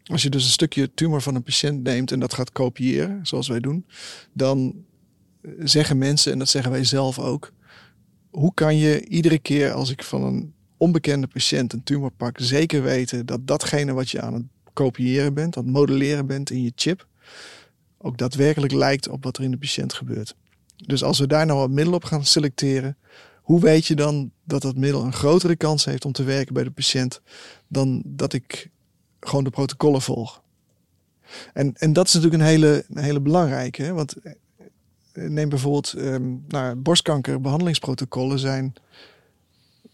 als je dus een stukje tumor van een patiënt neemt en dat gaat kopiëren, zoals wij doen, dan zeggen mensen, en dat zeggen wij zelf ook, hoe kan je iedere keer als ik van een onbekende patiënt een tumor pak, zeker weten dat datgene wat je aan het kopiëren bent, aan het modelleren bent in je chip, ook daadwerkelijk lijkt op wat er in de patiënt gebeurt. Dus als we daar nou wat middel op gaan selecteren, hoe weet je dan dat dat middel een grotere kans heeft om te werken bij de patiënt dan dat ik gewoon de protocollen volg? En, en dat is natuurlijk een hele, een hele belangrijke, want eh, neem bijvoorbeeld um, nou, borstkankerbehandelingsprotocollen zijn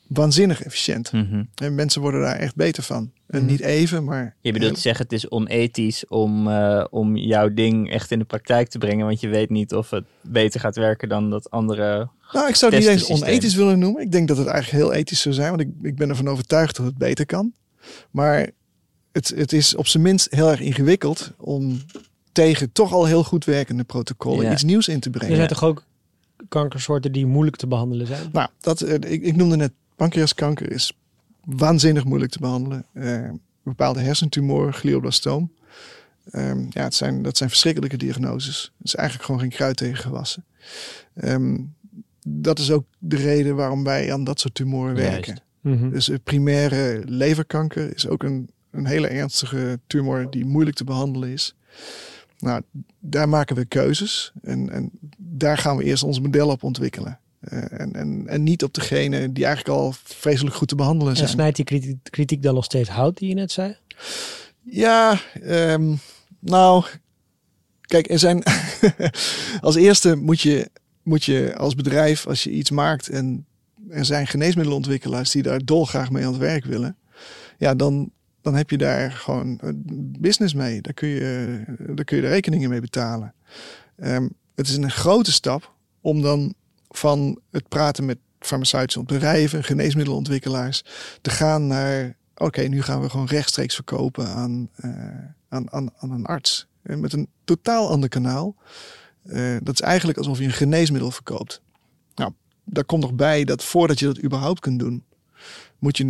waanzinnig efficiënt. Mhm. En mensen worden daar echt beter van. En Mhm. niet even, maar Je bedoelt te zeggen, het is onethisch om, eh, om jouw ding echt in de praktijk te brengen, want je weet niet of het beter gaat werken dan dat andere. Nou, ik zou het niet eens onethisch willen noemen. Ik denk dat het eigenlijk heel ethisch zou zijn, want ik, ik ben ervan overtuigd dat het beter kan. Maar het, het is op zijn minst heel erg ingewikkeld om tegen toch al heel goed werkende protocollen Ja. iets nieuws in te Er brengen. zijn toch ook kankersoorten die moeilijk te behandelen zijn? Nou, dat, eh, ik, ik noemde net pancreaskanker is waanzinnig moeilijk te behandelen. Eh, bepaalde hersentumoren, glioblastoom. Ehm, ja, het zijn, dat zijn verschrikkelijke diagnoses. Er is eigenlijk gewoon geen kruid tegen gewassen. Ehm, dat is ook de reden waarom wij aan dat soort tumoren werken. Mhm. Dus primaire leverkanker is ook een, een hele ernstige tumor die moeilijk te behandelen is. Nou, daar maken we keuzes en, en daar gaan we eerst ons model op ontwikkelen. Eh, en, en, en niet op degene die eigenlijk al vreselijk goed te behandelen En zijn. snijdt die kritiek, kritiek dan nog steeds hout die je net zei? Ja, ehm, nou, kijk, er zijn. als eerste moet je, moet je als bedrijf, als je iets maakt en er zijn geneesmiddelenontwikkelaars die daar dolgraag mee aan het werk willen, ja, dan, dan heb je daar gewoon een business mee. Daar kun je, daar kun je de rekeningen mee betalen. Ehm, het is een grote stap om dan van het praten met farmaceutische bedrijven, geneesmiddelenontwikkelaars, te gaan naar oké, nu gaan we gewoon rechtstreeks verkopen aan, eh, aan, aan, aan een arts. En met een totaal ander kanaal. Eh, dat is eigenlijk alsof je een geneesmiddel verkoopt. Nou, daar komt nog bij dat voordat je dat überhaupt kunt doen, moet je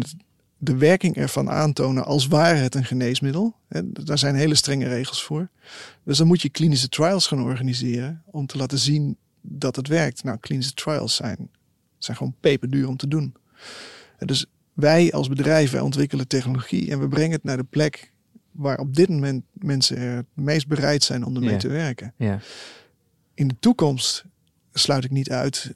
de werking ervan aantonen als ware het een geneesmiddel. Hè, daar zijn hele strenge regels voor. Dus dan moet je klinische trials gaan organiseren om te laten zien dat het werkt. Nou, klinische trials zijn, zijn gewoon peperduur om te doen. En Dus wij als bedrijf wij ontwikkelen technologie en we brengen het naar de plek waar op dit moment mensen er het meest bereid zijn om ermee te werken. Ja. In de toekomst sluit ik niet uit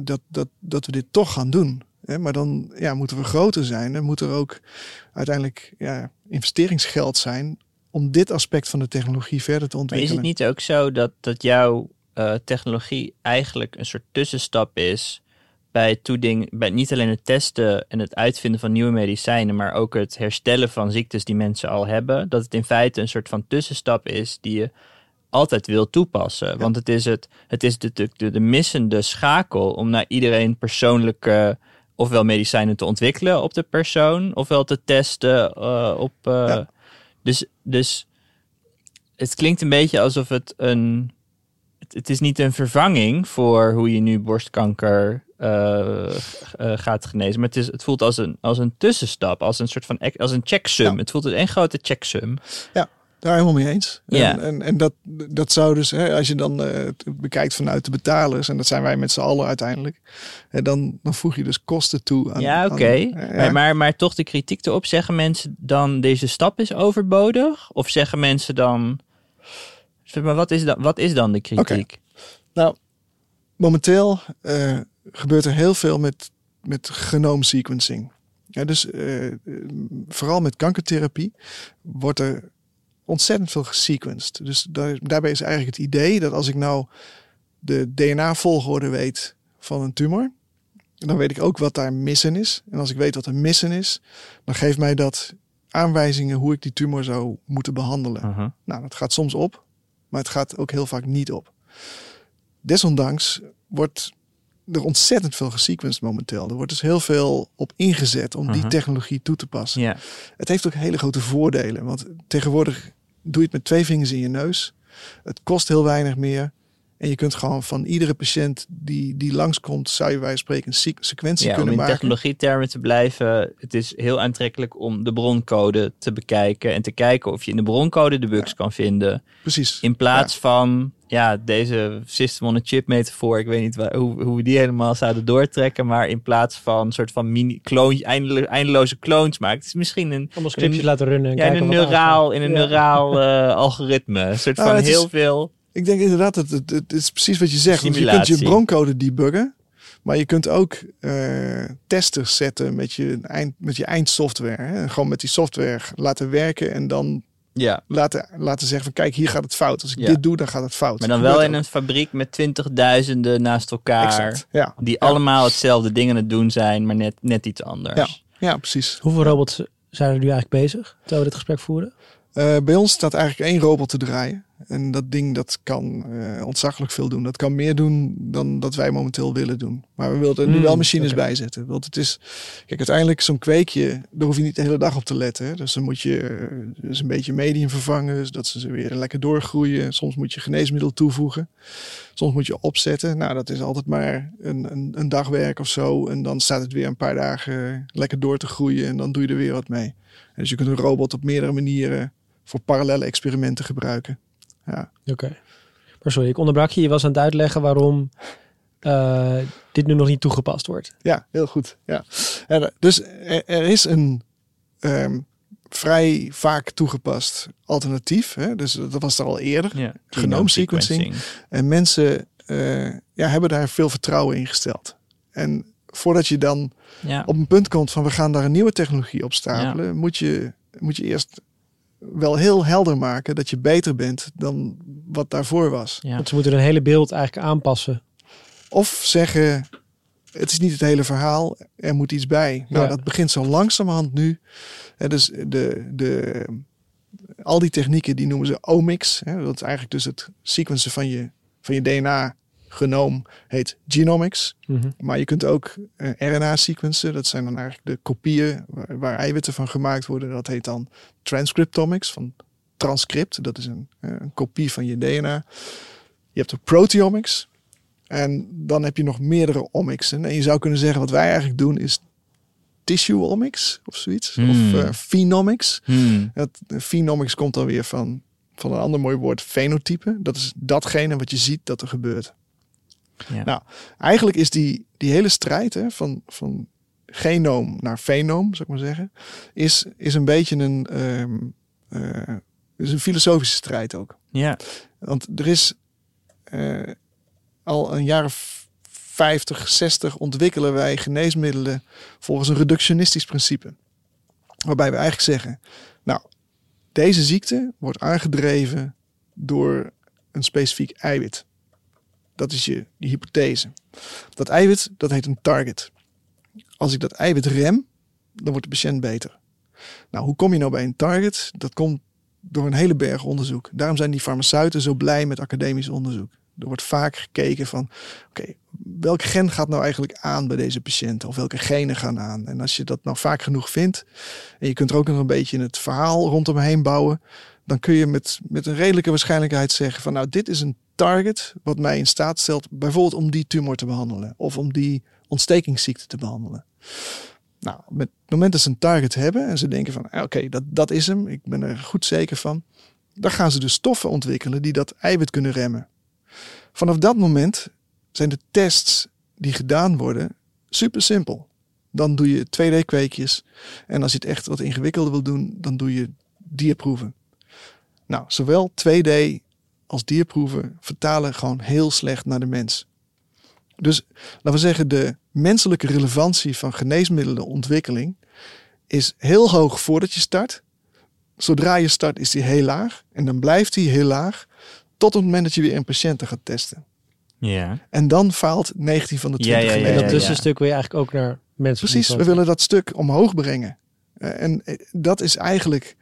dat, dat, dat we dit toch gaan doen. Hè, Maar dan ja, moeten we groter zijn. Dan moet er ook uiteindelijk ja, investeringsgeld zijn om dit aspect van de technologie verder te Maar is ontwikkelen. het niet ook zo dat, dat jouw eh, technologie eigenlijk een soort tussenstap is bij toeding, bij niet alleen het testen en het uitvinden van nieuwe medicijnen, maar ook het herstellen van ziektes die mensen al hebben? Dat het in feite een soort van tussenstap is die je altijd wil toepassen. Want het is, het, het is de, de, de, de missende schakel om naar iedereen persoonlijke ofwel medicijnen te ontwikkelen op de persoon, ofwel te testen eh, op. eh, Ja. Dus, dus het klinkt een beetje alsof het een. Het, is niet een vervanging voor hoe je nu borstkanker eh, eh, gaat genezen. Maar het, is, het voelt als een, als een tussenstap, als een soort van als een checksum. Ja. Het voelt als één grote checksum. Daar helemaal mee eens. Ja. En, en, en dat, dat zou dus, hè, als je dan eh, bekijkt vanuit de betalers, en dat zijn wij met z'n allen uiteindelijk, hè, dan, dan voeg je dus kosten toe aan. ja, oké. maar, maar, maar toch de kritiek erop. Zeggen mensen dan deze stap is overbodig? Of zeggen mensen dan. Maar wat is dan, wat is dan de kritiek? Nou, momenteel eh, gebeurt er heel veel met, met genoom sequencing. Ja, dus eh, vooral met kankertherapie wordt er ontzettend veel gesequenced. Dus daar, daarbij is eigenlijk het idee dat als ik nou de DNA-volgorde weet van een tumor, dan weet ik ook wat daar missen is. En als ik weet wat er missen is, dan geeft mij dat aanwijzingen hoe ik die tumor zou moeten behandelen. Mhm. Nou, dat gaat soms op, maar het gaat ook heel vaak niet op. Desondanks wordt er ontzettend veel gesequenced momenteel. Er wordt dus heel veel op ingezet om die Mhm. technologie toe te passen. Het heeft ook hele grote voordelen, want tegenwoordig doe je het met twee vingers in je neus. Het kost heel weinig meer En je kunt gewoon van iedere patiënt die, die langskomt, zou je wij spreken, een sequ- sequentie Ja, om kunnen in maken. technologietermen te blijven, het is heel aantrekkelijk om de broncode te bekijken en te kijken of je in de broncode de bugs kan vinden. Precies. In plaats van ja, deze system on a chip metafoor, ik weet niet hoe, hoe we die helemaal zouden doortrekken, maar in plaats van een soort van mini clone, eindelo- eindeloze clones maken. Het is misschien een, Allemaal scriptjes laten runnen. En ja, in een neuraal, in een Ja. neuraal eh, algoritme. Een soort Nou, van is- heel veel. Ik denk inderdaad dat het, het is precies wat je zegt. Want je kunt je broncode debuggen. Maar je kunt ook eh, testers zetten met je, eind, met je eindsoftware. Hè? En Gewoon met die software laten werken en dan Ja, laten, laten zeggen van kijk, hier gaat het fout. Als ik Ja. dit doe, dan gaat het fout. maar dan wel in ook. een fabriek met twintigduizenden naast elkaar. Exact. Ja. Die allemaal hetzelfde ding aan het doen zijn, maar net, net iets anders. ja, precies. Hoeveel robots zijn er nu eigenlijk bezig, terwijl we dit gesprek voeren? Eh, bij ons staat eigenlijk één robot te draaien. En dat ding dat kan eh ontzaglijk veel doen. Dat kan meer doen dan dat wij momenteel willen doen. Maar we willen er nu Hmm, wel machines oké. bij zetten. Want het is, kijk, uiteindelijk zo'n kweekje, daar hoef je niet de hele dag op te letten. Hè. Dus dan moet je eh, dus een beetje medium vervangen, zodat ze weer lekker doorgroeien. Soms moet je geneesmiddel toevoegen. Soms moet je opzetten. Nou, dat is altijd maar een, een, een dagwerk of zo. En dan staat het weer een paar dagen lekker door te groeien. En dan doe je er weer wat mee. En dus je kunt een robot op meerdere manieren voor parallele experimenten gebruiken. Ja, Oké. Maar sorry, ik onderbrak je. Je was aan het uitleggen waarom eh, dit nu nog niet toegepast wordt. ja heel goed. Ja. En, eh, dus er, er is een ehm, vrij vaak toegepast alternatief. Hè? Dus dat was er al eerder. Ja. Genoom sequencing. En mensen eh, ja, hebben daar veel vertrouwen in gesteld. En voordat je dan Ja. op een punt komt van we gaan daar een nieuwe technologie op stapelen, moet, je, moet je eerst wel heel helder maken dat je beter bent dan wat daarvoor was. Ja. Want ze moeten hun hele beeld eigenlijk aanpassen. Of zeggen, het is niet het hele verhaal, er moet iets bij. Nou, Ja. dat begint zo langzamerhand nu. Hè, dus de, de, al die technieken, die noemen ze omics. Hè, dat is eigenlijk dus het sequencen van je, van je DNA-genoom, heet genomics. Mhm. Maar je kunt ook eh, RNA-sequencen, dat zijn dan eigenlijk de kopieën waar, waar eiwitten van gemaakt worden. Dat heet dan transcriptomics, van transcript. Dat is een, eh, een kopie van je DNA. Je hebt de proteomics. En dan heb je nog meerdere omixen. En je zou kunnen zeggen, wat wij eigenlijk doen is tissue-omics of zoiets. Hmm. Of eh, phenomics. Het, phenomics komt dan weer van, van een ander mooi woord, fenotype. Dat is datgene wat je ziet dat er gebeurt. Ja. Nou, eigenlijk is die, die hele strijd hè, van, van genoom naar fenoom, zou ik maar zeggen, is, is een beetje een, ehm, eh, is een filosofische strijd ook. ja. Want er is eh, al een jaar of 50, 60 ontwikkelen wij geneesmiddelen volgens een reductionistisch principe. Waarbij we eigenlijk zeggen, nou, deze ziekte wordt aangedreven door een specifiek eiwit. Dat is je die hypothese. Dat eiwit, dat heet een target. Als ik dat eiwit rem, dan wordt de patiënt beter. Nou, hoe kom je nou bij een target? Dat komt door een hele berg onderzoek. Daarom zijn die farmaceuten zo blij met academisch onderzoek. Er wordt vaak gekeken van, oké, welk gen gaat nou eigenlijk aan bij deze patiënten? Of welke genen gaan aan? En als je dat nou vaak genoeg vindt, en je kunt er ook nog een beetje het verhaal rondom bouwen, dan kun je met, met een redelijke waarschijnlijkheid zeggen van, nou, dit is een target wat mij in staat stelt, bijvoorbeeld om die tumor te behandelen. Of om die ontstekingsziekte te behandelen. Nou, met het moment dat ze een target hebben en ze denken van, ah, oké, dat, dat is hem, ik ben er goed zeker van, dan gaan ze dus stoffen ontwikkelen die dat eiwit kunnen remmen. Vanaf dat moment zijn de tests die gedaan worden super simpel. Dan doe je 2D-kweekjes en als je het echt wat ingewikkelder wil doen, dan doe je dierproeven. Nou, zowel 2D als dierproeven vertalen gewoon heel slecht naar de mens. Dus laten we zeggen, de menselijke relevantie van geneesmiddelenontwikkeling is heel hoog voordat je start. Zodra je start is die heel laag en dan blijft die heel laag tot het moment dat je weer een patiënten gaat testen. Ja. En dan faalt 19 van de Ja, 20 ja, ja, En geneesmiddelen. dat tussenstuk wil je eigenlijk ook naar mensen. Precies, we willen dat stuk omhoog brengen. Eh, En eh, dat is eigenlijk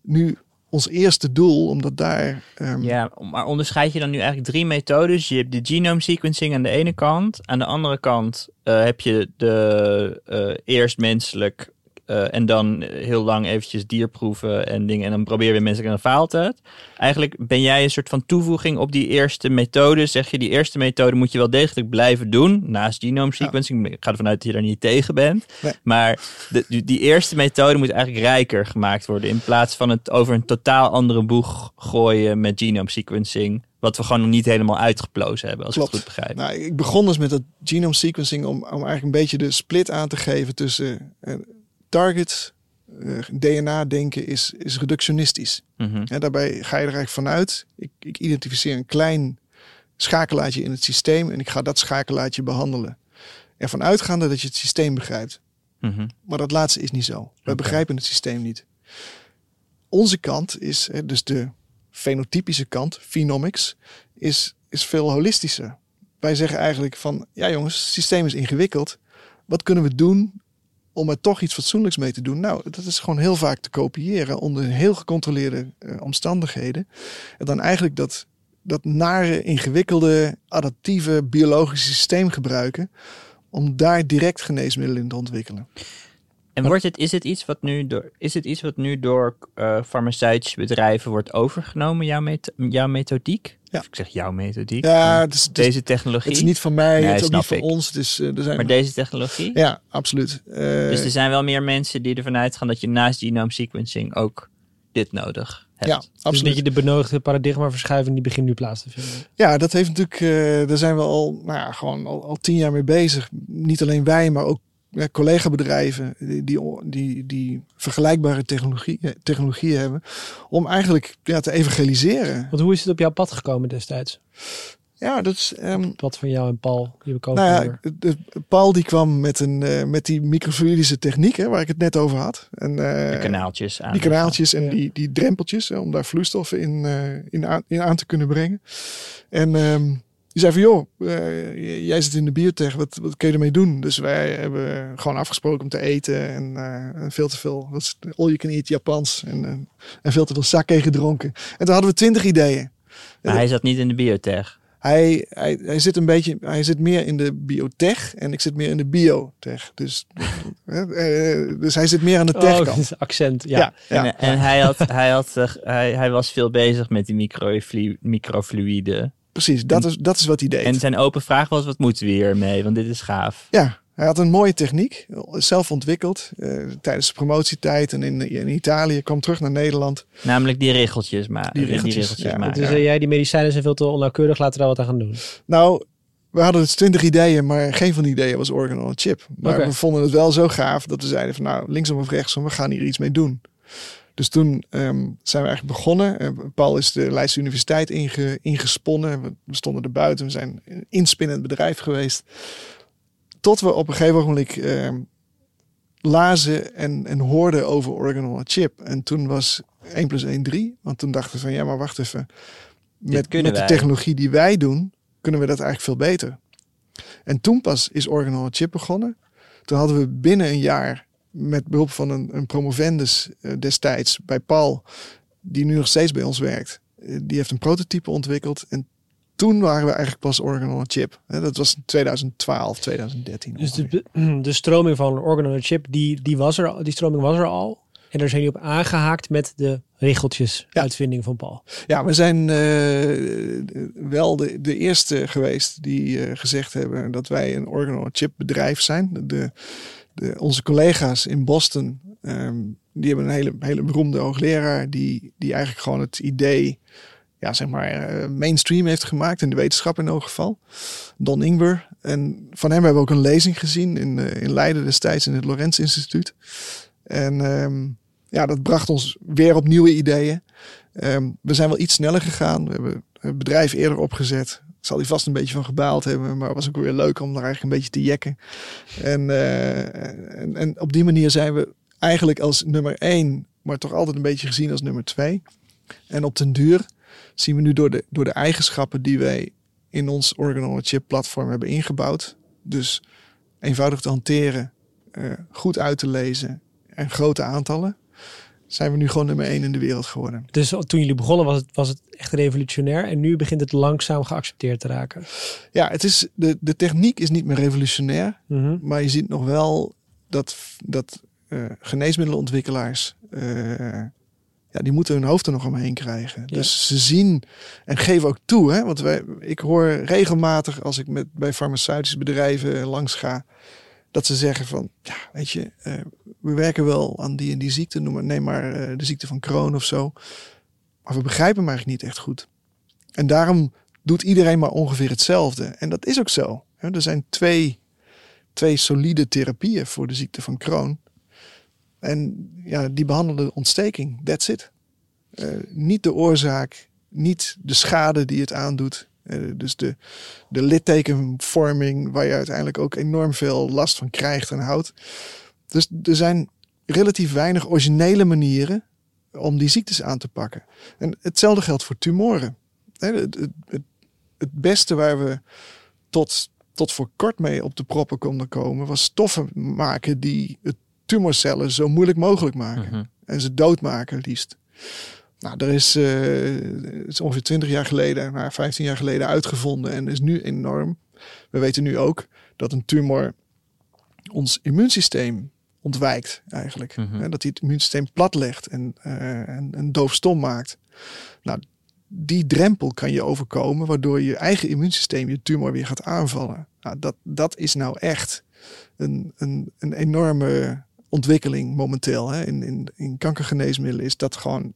nu ons eerste doel, omdat daar... ehm, ja, maar onderscheid je dan nu eigenlijk drie methodes? Je hebt de genome sequencing aan de ene kant. Aan de andere kant eh, heb je de eh, eerst menselijk eh, en dan heel lang eventjes dierproeven en dingen. En dan probeer weer mensen en dan faalt het. Eigenlijk ben jij een soort van toevoeging op die eerste methode. Zeg je, die eerste methode moet je wel degelijk blijven doen. Naast genome sequencing. Ik ga ervan uit dat je daar niet tegen bent. Nee. Maar de, die, eerste methode moet eigenlijk rijker gemaakt worden. In plaats van het over een totaal andere boeg gooien met genome sequencing. Wat we gewoon nog niet helemaal uitgeplozen hebben, als ik het goed begrijp. Nou, ik begon dus met dat genome sequencing om, om eigenlijk een beetje de split aan te geven tussen eh, target, eh, DNA-denken is, is reductionistisch. Mhm. En daarbij ga je er eigenlijk vanuit, ik, ik identificeer een klein schakelaartje in het systeem en ik ga dat schakelaartje behandelen. Ervan uitgaande dat je het systeem begrijpt. Mhm. Maar dat laatste is niet zo. We Oké. begrijpen het systeem niet. Onze kant is, dus de fenotypische kant, phenomics, is, is veel holistischer. Wij zeggen eigenlijk van, ja jongens, het systeem is ingewikkeld. Wat kunnen we doen om er toch iets fatsoenlijks mee te doen? Nou, dat is gewoon heel vaak te kopiëren onder heel gecontroleerde eh, omstandigheden. En dan eigenlijk dat, dat nare, ingewikkelde, adaptieve biologische systeem gebruiken om daar direct geneesmiddelen in te ontwikkelen. En wordt het, is, het iets wat nu door, is het iets wat nu door eh, farmaceutische bedrijven wordt overgenomen, jouw, met, jouw methodiek? Ja. Of ik zeg jouw methodiek. Ja, maar het is, het is- deze technologie. het is niet van mij, Nee, het is ook niet van ik. ons. Het is, eh, er zijn, Maar deze technologie? ja, absoluut. Eh, Dus er zijn wel meer mensen die ervan uitgaan dat je naast genome sequencing ook dit nodig hebt. ja, Dus absoluut. dat je de benodigde paradigmaverschuiving die begint nu plaats te vinden. Ja, dat heeft natuurlijk, eh, daar zijn we al, nou ja, gewoon al, al tien jaar mee bezig. Niet alleen wij, maar ook collega-bedrijven die, die, die, die vergelijkbare technologie, eh, technologieën hebben. Om eigenlijk ja, te evangeliseren. Want hoe is het op jouw pad gekomen destijds? Ja, dat is. ehm, pad van jou en Paul, co nou ja, Paul die kwam met, een, eh, met die microfluidische techniek, hè, waar ik het net over had. En, eh, De kanaaltjes aan. Die kanaaltjes en Ja. die, die drempeltjes, hè, om daar vloeistoffen in, eh, in, aan, in aan te kunnen brengen. En ehm, die zei van, joh, eh, jij zit in de biotech, wat, wat kun je ermee doen? Dus wij hebben gewoon afgesproken om te eten en eh, veel te veel, is all you can eat Japans en, eh, en veel te veel sake gedronken. En toen hadden we twintig ideeën. Maar hij zat niet in de biotech. Hij, hij, hij zit een beetje, hij zit meer in de biotech en ik zit meer in de biotech. Dus, dus hij zit meer aan de tech Oh, kant. accent, ja. Ja, ja. En, en hij, had, hij, had, hij, hij was veel bezig met die microflu- microfluïden. Precies. Dat is, dat is wat hij deed. En zijn open vraag was, wat moeten we hiermee? Want dit is gaaf. Ja, hij had een mooie techniek, zelf ontwikkeld eh, tijdens de promotietijd en in, in Italië. kwam terug naar Nederland. Namelijk die riggeltjes, ma Die riggeltjes, ja. maken. Dus eh, jij, die medicijnen zijn veel te onnauwkeurig, laten we daar wat aan gaan doen. Nou, we hadden dus twintig ideeën, maar geen van die ideeën was organ on a chip. Maar we vonden het wel zo gaaf dat we zeiden van nou, linksom of rechtsom, we gaan hier iets mee doen. Dus toen ehm, zijn we eigenlijk begonnen. Eh, Paul is de Leidse Universiteit inge, ingesponnen. We, we stonden er buiten. We zijn een inspinnend bedrijf geweest. Tot we op een gegeven moment ehm, lazen en, en hoorden over organ on a chip. En toen was 1 plus 1 3. Want toen dachten we van ja, maar wacht even. Met, de technologie die wij doen, kunnen we dat eigenlijk veel beter. En toen pas is organ on a chip begonnen. Toen hadden we binnen een jaar met behulp van een, een promovendus eh, destijds bij Paul, die nu nog steeds bij ons werkt. eh, die heeft een prototype ontwikkeld. En toen waren we eigenlijk pas organ on a chip. Dat was in 2012, 2013. Dus de, de stroming van organ on a chip, die, die, was er, al- die stroming was er al. En daar zijn jullie op aangehaakt met de regeltjes Ja. uitvinding van Paul. Ja, we zijn eh, wel de, de eerste geweest die gezegd hebben dat wij een organ on a chip bedrijf zijn. De, onze collega's in Boston, ehm, die hebben een hele, hele beroemde hoogleraar die, die eigenlijk gewoon het idee, ja, zeg maar, eh, mainstream heeft gemaakt in de wetenschap in elk geval. Don Ingber. En van hem hebben we ook een lezing gezien in, eh, in Leiden destijds in het Lorenz Instituut. En ehm, ja, dat bracht ons weer op nieuwe ideeën. Ehm, we zijn wel iets sneller gegaan. We hebben het bedrijf eerder opgezet. Zal hij vast een beetje van gebaald hebben, maar was ook weer leuk om daar eigenlijk een beetje te jekken. En, eh, en, en op die manier zijn we eigenlijk als nummer één, maar toch altijd een beetje gezien als nummer twee. En op den duur zien we nu door de, door de eigenschappen die wij in ons Organ Chip platform hebben ingebouwd. Dus eenvoudig te hanteren, eh, goed uit te lezen en grote aantallen. Zijn we nu gewoon nummer één in de wereld geworden. Dus toen jullie begonnen was het, was het echt revolutionair. En nu begint het langzaam geaccepteerd te raken. Ja, het is, de, de techniek is niet meer revolutionair. Mhm. Maar je ziet nog wel dat, dat eh, geneesmiddelenontwikkelaars, eh, ja, die moeten hun hoofd er nog omheen krijgen. Ja. Dus ze zien en geven ook toe. Hè, want wij, ik hoor regelmatig als ik met, bij farmaceutische bedrijven langs ga, dat ze zeggen van, ja, weet je, eh, we werken wel aan die en die ziekte, noem maar, neem maar eh, de ziekte van Crohn of zo. Maar we begrijpen hem eigenlijk niet echt goed. En daarom doet iedereen maar ongeveer hetzelfde. En dat is ook zo. Er zijn twee, twee solide therapieën voor de ziekte van Crohn. En ja, die behandelen de ontsteking. That's it. Eh, niet de oorzaak, niet de schade die het aandoet. Eh, dus de, de littekenvorming, waar je uiteindelijk ook enorm veel last van krijgt en houdt. Dus er zijn relatief weinig originele manieren om die ziektes aan te pakken. En hetzelfde geldt voor tumoren. Het, het, het beste waar we tot, tot voor kort mee op de proppen konden komen, was stoffen maken die het tumorcellen zo moeilijk mogelijk maken. Mhm. En ze doodmaken liefst. Nou, er is, het is ongeveer 20 jaar geleden, maar 15 jaar geleden uitgevonden en is nu enorm. We weten nu ook dat een tumor ons immuunsysteem ontwijkt eigenlijk. Hè, Dat hij het immuunsysteem platlegt en, eh, en, en doofstom maakt. Nou, die drempel kan je overkomen, waardoor je eigen immuunsysteem je tumor weer gaat aanvallen. Nou, dat, dat is nou echt een, een, een enorme ontwikkeling momenteel. Hè. In, in, in kankergeneesmiddelen is dat gewoon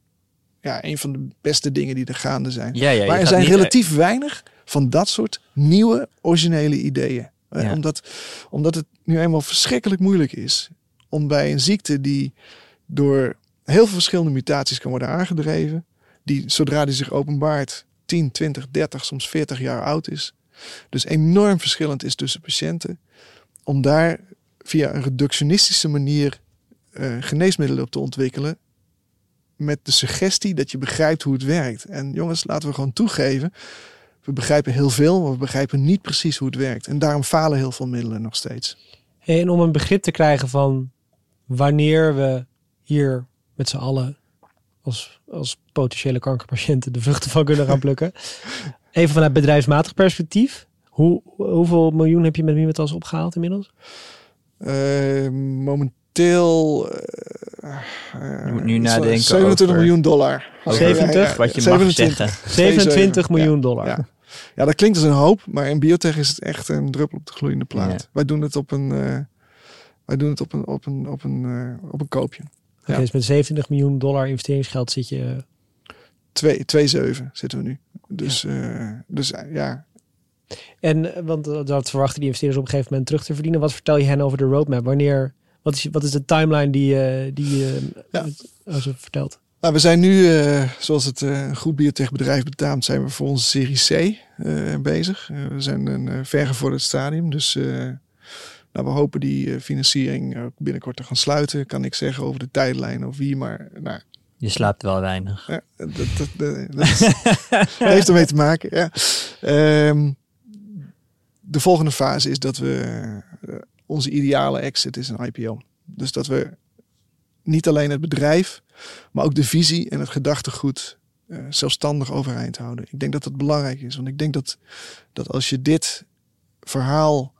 ja, een van de beste dingen die er gaande zijn. Ja, maar er zijn niet- relatief weinig van dat soort nieuwe, originele ideeën. Eh, Ja. Omdat, omdat het nu eenmaal verschrikkelijk moeilijk is om bij een ziekte die door heel veel verschillende mutaties kan worden aangedreven, die zodra die zich openbaart 10, 20, 30, soms 40 jaar oud is, dus enorm verschillend is tussen patiënten, om daar via een reductionistische manier eh, geneesmiddelen op te ontwikkelen. Met de suggestie dat je begrijpt hoe het werkt. En jongens, laten we gewoon toegeven. We begrijpen heel veel, maar we begrijpen niet precies hoe het werkt. En daarom falen heel veel middelen nog steeds. Hey, En om een begrip te krijgen van wanneer we hier met z'n allen als, als potentiële kankerpatiënten de vruchten van kunnen gaan plukken. Even vanuit bedrijfsmatig perspectief. Hoe, hoeveel miljoen heb je met Mimetas opgehaald inmiddels? Momenteel. Eh, Je moet nu eh, nadenken 27 over- miljoen dollar. Over 70? Wat je mag 27. zeggen. 27 Ja. miljoen dollar. Ja. ja, dat klinkt als een hoop, maar in biotech is het echt een druppel op de gloeiende plaat. Ja. Wij doen het op een, eh, wij doen het op een, op een, op een, eh, op een koopje. Oké, Ja. Dus met 27 miljoen dollar investeringsgeld zit je... Twee- 2,7 zitten we nu. Dus, eh, dus eh, ja, En eh, want eh, dat verwachten die investeerders op een gegeven moment terug te verdienen. Wat vertel je hen over de roadmap? Wanneer... Wat is, wat is de timeline die, eh, die je Ja. als je vertelt? Nou, we zijn nu, eh, zoals het eh, een goed biotechbedrijf betaamt, zijn we voor onze serie C eh, bezig. Eh, we zijn een uh, vergevorderd stadium, dus eh, nou, we hopen die eh, financiering ook binnenkort te gaan sluiten. Kan ik zeggen over de tijdlijn of wie, maar nou, Je slaapt wel weinig. ja, dat, dat, dat, dat heeft ermee te maken. Ja. Ehm, de volgende fase is dat we eh, onze ideale exit is een IPO. Dus dat we niet alleen het bedrijf, maar ook de visie en het gedachtegoed eh, zelfstandig overeind houden. Ik denk dat dat belangrijk is, want ik denk dat, dat als je dit verhaal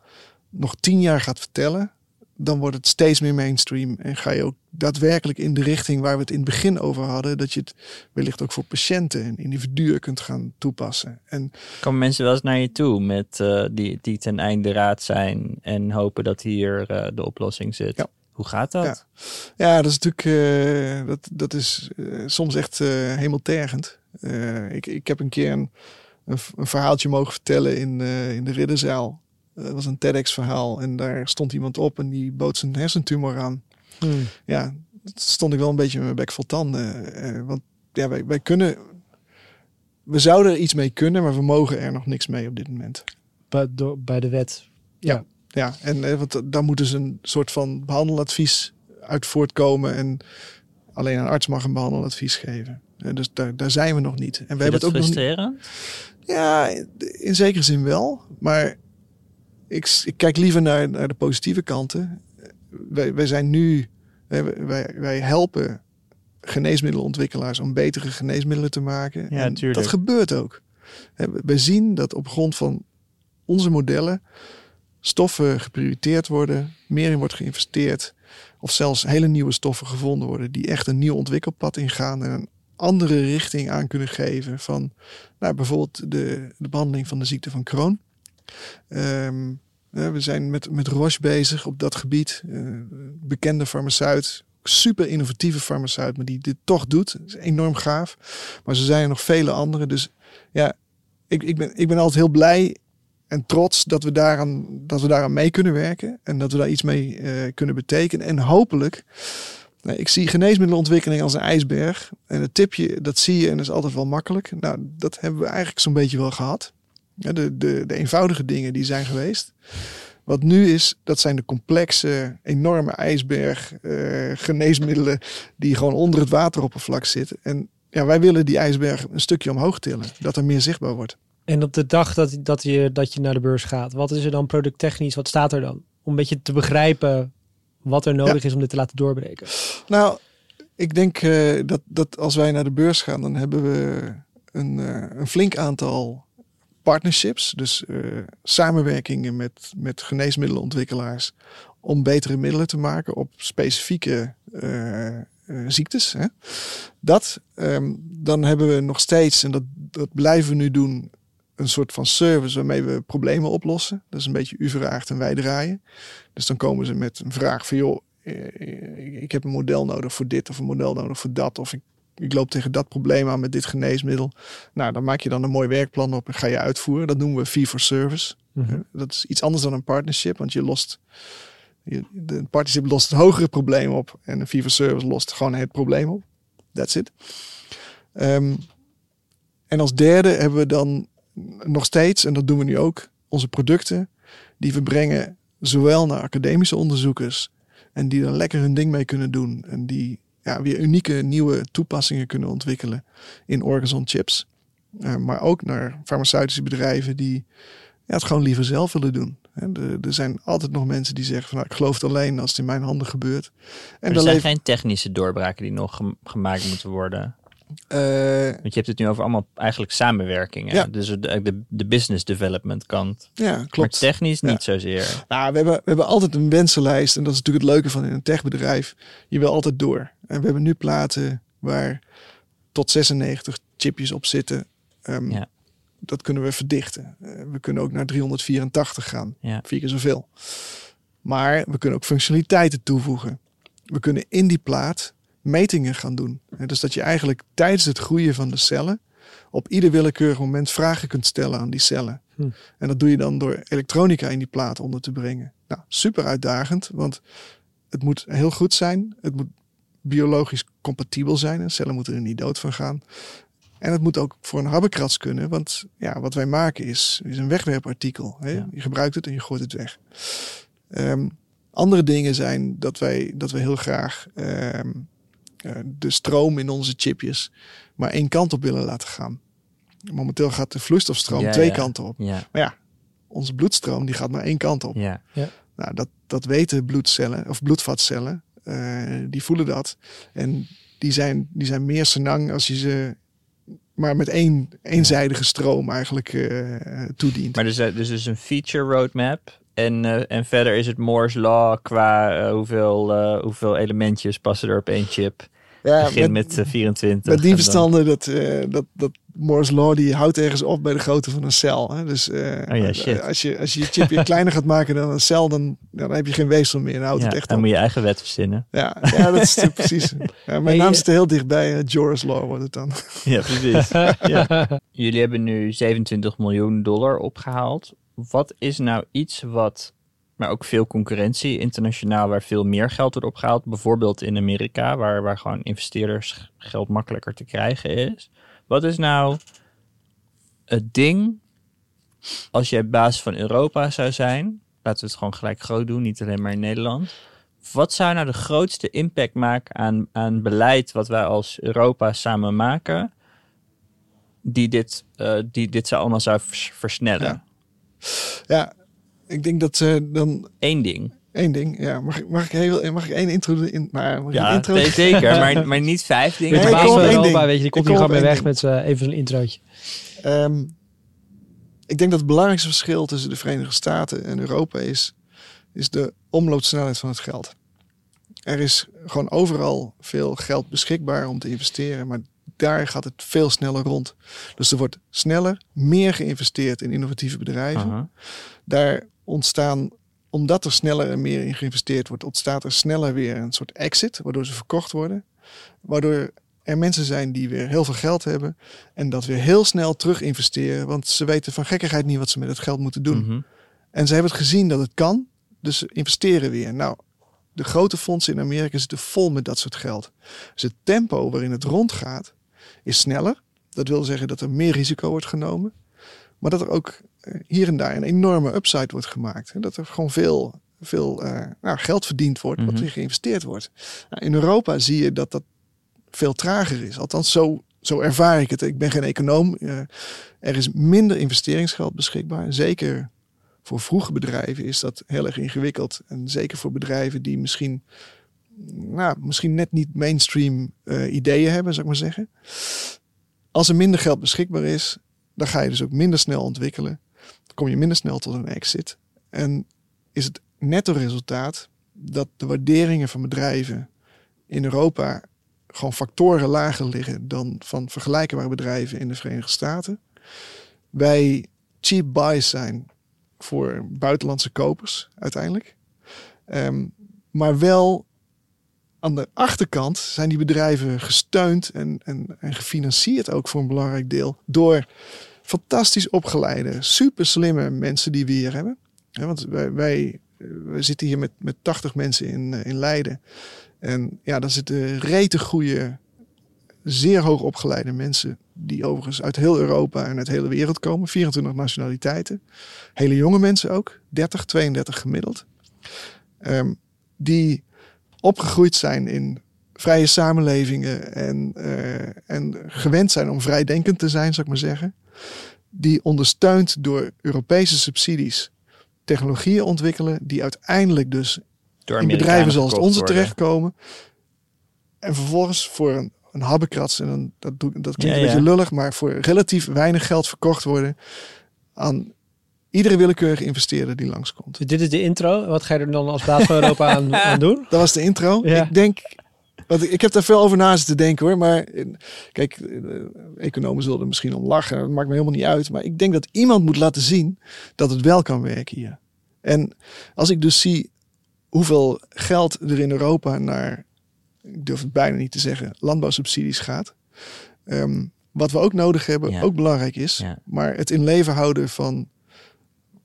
nog tien jaar gaat vertellen, dan wordt het steeds meer mainstream en ga je ook daadwerkelijk in de richting waar we het in het begin over hadden, dat je het wellicht ook voor patiënten en individuen kunt gaan toepassen. En Komen mensen wel eens naar je toe met eh, die, die ten einde raad zijn en hopen dat hier eh, de oplossing zit? Ja. Hoe gaat dat? Ja. Ja, dat is natuurlijk eh, dat, dat is soms echt hemeltergend. Ik, ik heb een keer een, een, verhaaltje mogen vertellen in, in de Ridderzaal. Eh, Dat was een TEDx-verhaal en daar stond iemand op en die bood zijn hersentumor aan. Hmm. Ja, dat stond ik wel een beetje met mijn bek vol tanden. eh, want ja, wij, wij kunnen. We zouden er iets mee kunnen, maar we mogen er nog niks mee op dit moment. Bij, door, bij de wet. Ja, en eh, want daar moet dus een soort van behandeladvies uit voortkomen. En alleen een arts mag een behandeladvies geven. Eh, dus daar, daar zijn we nog niet. En we Vind je hebben dat het ook nog niet. Ja, in zekere zin wel. Maar ik, kijk liever naar, naar de positieve kanten. Wij, wij zijn nu, wij, wij helpen geneesmiddelenontwikkelaars om betere geneesmiddelen te maken. Ja, En tuurlijk. dat gebeurt ook. We zien dat op grond van onze modellen stoffen geprioriteerd worden, meer in wordt geïnvesteerd, of zelfs hele nieuwe stoffen gevonden worden die echt een nieuw ontwikkelpad ingaan en een andere richting aan kunnen geven van nou, bijvoorbeeld de, de behandeling van de ziekte van Crohn. Ehm, eh, we zijn met, met Roche bezig op dat gebied. Eh, bekende farmaceut, super innovatieve farmaceut, maar die dit toch doet. Dat is enorm gaaf. Maar er zijn er nog vele andere. Dus ja, ik, ik, ben, ik ben altijd heel blij en trots dat we daaraan, dat we daaraan mee kunnen werken. En dat we daar iets mee eh, kunnen betekenen. En hopelijk. Nou, ik zie geneesmiddelenontwikkeling als een ijsberg. En het tipje, dat zie je en dat is altijd wel makkelijk. Nou, dat hebben we eigenlijk zo'n beetje wel gehad. Ja, de, de, de eenvoudige dingen die zijn geweest. Wat nu is, dat zijn de complexe, enorme ijsberg eh, geneesmiddelen die gewoon onder het wateroppervlak zitten. En ja, wij willen die ijsberg een stukje omhoog tillen, dat er meer zichtbaar wordt. En op de dag dat, dat, je, dat je naar de beurs gaat, wat is er dan producttechnisch? Wat staat er dan? Om een beetje te begrijpen wat er nodig is om dit te laten doorbreken. Nou, ik denk uh, dat, dat als wij naar de beurs gaan, dan hebben we een, uh, een flink aantal partnerships, dus uh, samenwerkingen met, met geneesmiddelenontwikkelaars om betere middelen te maken op specifieke uh, uh, ziektes. Hè. Dat, um, dan hebben we nog steeds, en dat, dat blijven we nu doen, een soort van service waarmee we problemen oplossen. Dat is een beetje u vraagt en wij draaien. Dus dan komen ze met een vraag van joh, ik heb een model nodig voor dit of een model nodig voor dat. Of ik ik loop tegen dat probleem aan met dit geneesmiddel. Nou, dan maak je dan een mooi werkplan op en ga je uitvoeren. Dat noemen we fee for service. Mm -hmm. Dat is iets anders dan een partnership, want je lost. Je, de partnership lost het hogere probleem op en een fee for service lost gewoon het probleem op. That's it. Um, en als derde hebben we dan nog steeds, en dat doen we nu ook, onze producten die we brengen zowel naar academische onderzoekers en die dan lekker hun ding mee kunnen doen en die ja, weer unieke nieuwe toepassingen kunnen ontwikkelen in Orgazon chips. Uh, maar ook naar farmaceutische bedrijven die ja, het gewoon liever zelf willen doen. Er, er zijn altijd nog mensen die zeggen van nou, ik geloof het alleen als het in mijn handen gebeurt. En er zijn geen technische doorbraken die nog gemaakt moeten worden. Uh, Want je hebt het nu over allemaal eigenlijk samenwerkingen. Ja. Dus de, de, business development kant. Ja, klopt. Maar technisch niet zozeer. Nou, we hebben, we hebben altijd een wensenlijst. En dat is natuurlijk het leuke van in een techbedrijf. Je wil altijd door. En we hebben nu platen waar tot 96 chipjes op zitten. Um, ja. Dat kunnen we verdichten. Uh, we kunnen ook naar 384 gaan. Ja. Vier keer zoveel. Maar we kunnen ook functionaliteiten toevoegen. We kunnen in die plaat metingen gaan doen. Dus dat je eigenlijk tijdens het groeien van de cellen op ieder willekeurig moment vragen kunt stellen aan die cellen. Hm. En dat doe je dan door elektronica in die plaat onder te brengen. Nou, super uitdagend, want het moet heel goed zijn. Het moet biologisch compatibel zijn. En cellen moeten er niet dood van gaan. En het moet ook voor een habbekrats kunnen, want ja, wat wij maken is, is een wegwerpartikel. Hè? Ja. Je gebruikt het en je gooit het weg. Um, andere dingen zijn dat wij, dat we heel graag um, de stroom in onze chipjes maar één kant op willen laten gaan. Momenteel gaat de vloeistofstroom ja, twee ja. kanten op. Ja. Maar ja, onze bloedstroom die gaat maar één kant op. Ja. Nou, dat, dat weten bloedcellen of bloedvatcellen. Uh, die voelen dat. En die zijn, die zijn meer senang als je ze maar met één eenzijdige stroom eigenlijk uh, toedient. Maar dus, dus is een feature roadmap. En, uh, en verder is het Moore's Law qua hoeveel, hoeveel elementjes passen er op één chip. Ja, Begin met, met 24. Met die verstanden, dat, uh, dat, dat Moore's Law die houdt ergens op bij de grootte van een cel. Hè? Dus uh, oh ja, shit. als je als je, je chipje kleiner gaat maken dan een cel, dan, dan heb je geen weefsel meer. Dan houdt ja, het echt dan op. moet je eigen wet verzinnen. Ja, ja dat is precies. Ja, mijn naam zit er heel dichtbij. Uh, Joris Law wordt het dan. Ja, precies. ja. Jullie hebben nu 27 miljoen dollar opgehaald. Wat is nou iets wat maar ook veel concurrentie internationaal waar veel meer geld wordt opgehaald. Bijvoorbeeld in Amerika, waar, waar gewoon investeerders geld makkelijker te krijgen is. Wat is nou het ding als jij baas van Europa zou zijn? Laten we het gewoon gelijk groot doen, niet alleen maar in Nederland. Wat zou nou de grootste impact maken aan, aan beleid wat wij als Europa samen maken, die dit, uh, die dit zou allemaal zou versnellen? Ja, ja ik denk dat ze dan... Eén ding. Eén ding, ja. Mag, ik, mag, ik, heel, mag ik één intro in? Maar, mag ja, intro? nee, zeker. Maar, maar niet vijf dingen. Met de Nee, Europa, ding. weet je, die komt Ik hier kom gewoon mee weg met z'n even een introotje. Um, ik denk dat het belangrijkste verschil tussen de Verenigde Staten en Europa is, is de omloopsnelheid van het geld. Er is gewoon overal veel geld beschikbaar om te investeren, maar daar gaat het veel sneller rond. Dus er wordt sneller, meer geïnvesteerd in innovatieve bedrijven. Aha. Daar ontstaan, omdat er sneller en meer in geïnvesteerd wordt, ontstaat er sneller weer een soort exit, waardoor ze verkocht worden. Waardoor er mensen zijn die weer heel veel geld hebben en dat weer heel snel terug investeren, want ze weten van gekkigheid niet wat ze met het geld moeten doen. Mhm. En ze hebben het gezien dat het kan, dus ze investeren weer. Nou, de grote fondsen in Amerika zitten vol met dat soort geld. Dus het tempo waarin het rondgaat is sneller. Dat wil zeggen dat er meer risico wordt genomen. Maar dat er ook hier en daar een enorme upside wordt gemaakt. En dat er gewoon veel, veel eh, nou, geld verdiend wordt, wat Mhm. weer geïnvesteerd wordt. Nou, in Europa zie je dat dat veel trager is. Althans, zo, zo ervaar ik het. Ik ben geen econoom. Eh, er is minder investeringsgeld beschikbaar. Zeker voor vroege bedrijven is dat heel erg ingewikkeld. En zeker voor bedrijven die misschien, nou, misschien net niet mainstream eh, ideeën hebben, zou ik maar zeggen. Als er minder geld beschikbaar is, dan ga je dus ook minder snel ontwikkelen. Kom je minder snel tot een exit. En is het netto resultaat dat de waarderingen van bedrijven in Europa gewoon factoren lager liggen dan van vergelijkbare bedrijven in de Verenigde Staten. Wij cheap buys zijn voor buitenlandse kopers uiteindelijk. Ehm, maar wel aan de achterkant zijn die bedrijven gesteund en, en, en gefinancierd ook voor een belangrijk deel door fantastisch opgeleide, super slimme mensen die we hier hebben. Want wij, wij, we zitten hier met, met 80 mensen in, eh, in Leiden. En ja, daar zitten rete goede, zeer hoog opgeleide mensen. Die overigens uit heel Europa en uit de hele wereld komen. 24 nationaliteiten. Hele jonge mensen ook. 30, 32 gemiddeld. Ehm, die opgegroeid zijn in vrije samenlevingen. En, eh, en gewend zijn om vrijdenkend te zijn, zou ik maar zeggen. Die ondersteund door Europese subsidies technologieën ontwikkelen. Die uiteindelijk dus Door in bedrijven zoals onze worden. terechtkomen. En vervolgens voor een, een habbekrats, en dat, doe, dat klinkt Ja, een ja. beetje lullig, maar voor relatief weinig geld verkocht worden aan iedere willekeurige investeerder die langskomt. Dus dit is de intro. Wat ga je er dan als baas van Europa aan, aan doen? Dat was de intro. Ja. Ik denk, want ik heb daar veel over na zitten denken hoor, maar eh, kijk, eh, economen zullen er misschien om lachen, dat maakt me helemaal niet uit, maar ik denk dat iemand moet laten zien dat het wel kan werken hier. En als ik dus zie hoeveel geld er in Europa naar, ik durf het bijna niet te zeggen, landbouwsubsidies gaat. ehm, wat we ook nodig hebben, Ja. ook belangrijk is. Ja. Maar het in leven houden van,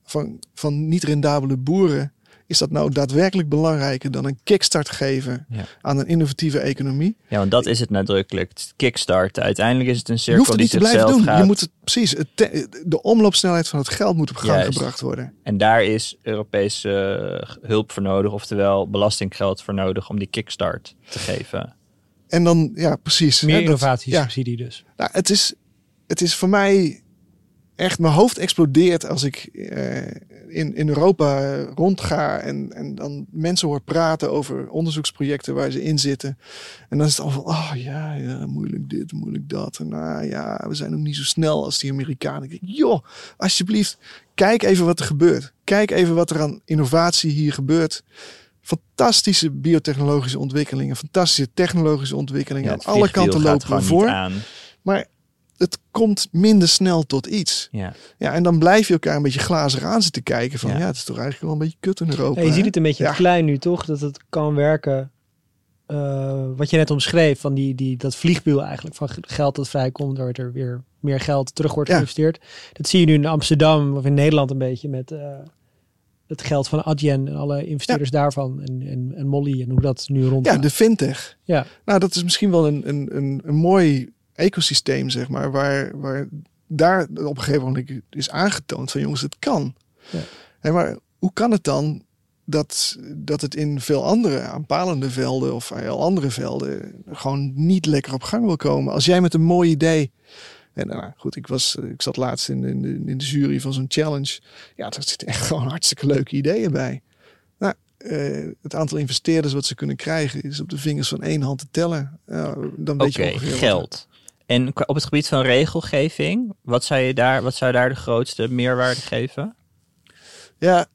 van, van niet rendabele boeren, is dat nou daadwerkelijk belangrijker dan een kickstart geven Ja. aan een innovatieve economie? Ja, want dat is het nadrukkelijk. Het kickstarten. Uiteindelijk is het een Je cirkel hoeft het die niet te blijven doen. gaat. Je moet het precies, het te- de omloopsnelheid van het geld moet op gang Juist. gebracht worden. En daar is Europese eh, hulp voor nodig, oftewel belastinggeld voor nodig om die kickstart te geven. En dan, ja, precies. Meer innovatiesubsidie dus. Nou, het is, het is voor mij echt, mijn hoofd explodeert als ik eh, in, in Europa rondga en, en dan mensen hoor praten over onderzoeksprojecten waar ze in zitten. En dan is het al van, oh ja, ja, moeilijk dit, moeilijk dat. En nou ja, we zijn ook niet zo snel als die Amerikanen. Ik denk, joh, alsjeblieft, kijk even wat er gebeurt. Kijk even wat er aan innovatie hier gebeurt. Fantastische biotechnologische ontwikkelingen, fantastische technologische ontwikkelingen. Ja, aan alle kanten lopen we voor. aan. Maar het komt minder snel tot iets. Ja. Ja, en dan blijf je elkaar een beetje glazig aan zitten kijken. Van Ja. ja, het is toch eigenlijk wel een beetje kut in Europa. Ja, je ziet het een beetje Ja. klein nu toch? Dat het kan werken. eh, wat je net omschreef, van die, die, dat vliegwiel eigenlijk van geld dat vrijkomt, waar er weer meer geld terug wordt geïnvesteerd. Dat zie je nu in Amsterdam of in Nederland een beetje met eh, het geld van Adyen en alle investeerders daarvan en, en, en Molly en hoe dat nu rond. Ja, de fintech. ja. Nou, dat is misschien wel een, een, een, een mooi ecosysteem, zeg maar. Waar, waar daar op een gegeven moment is aangetoond van jongens, het kan. Ja. Hé, maar hoe kan het dan dat, dat het in veel andere aanpalende velden of heel andere velden gewoon niet lekker op gang wil komen? Als jij met een mooi idee. En nou goed, ik, was, ik zat laatst in, in, de, in de jury van zo'n challenge. Ja, daar zitten echt gewoon hartstikke leuke ideeën bij. Nou, eh, het aantal investeerders wat ze kunnen krijgen is op de vingers van één hand te tellen. Ja, dan weet je geld. En op het gebied van regelgeving, wat zou je daar, wat zou daar de grootste meerwaarde geven? Ja,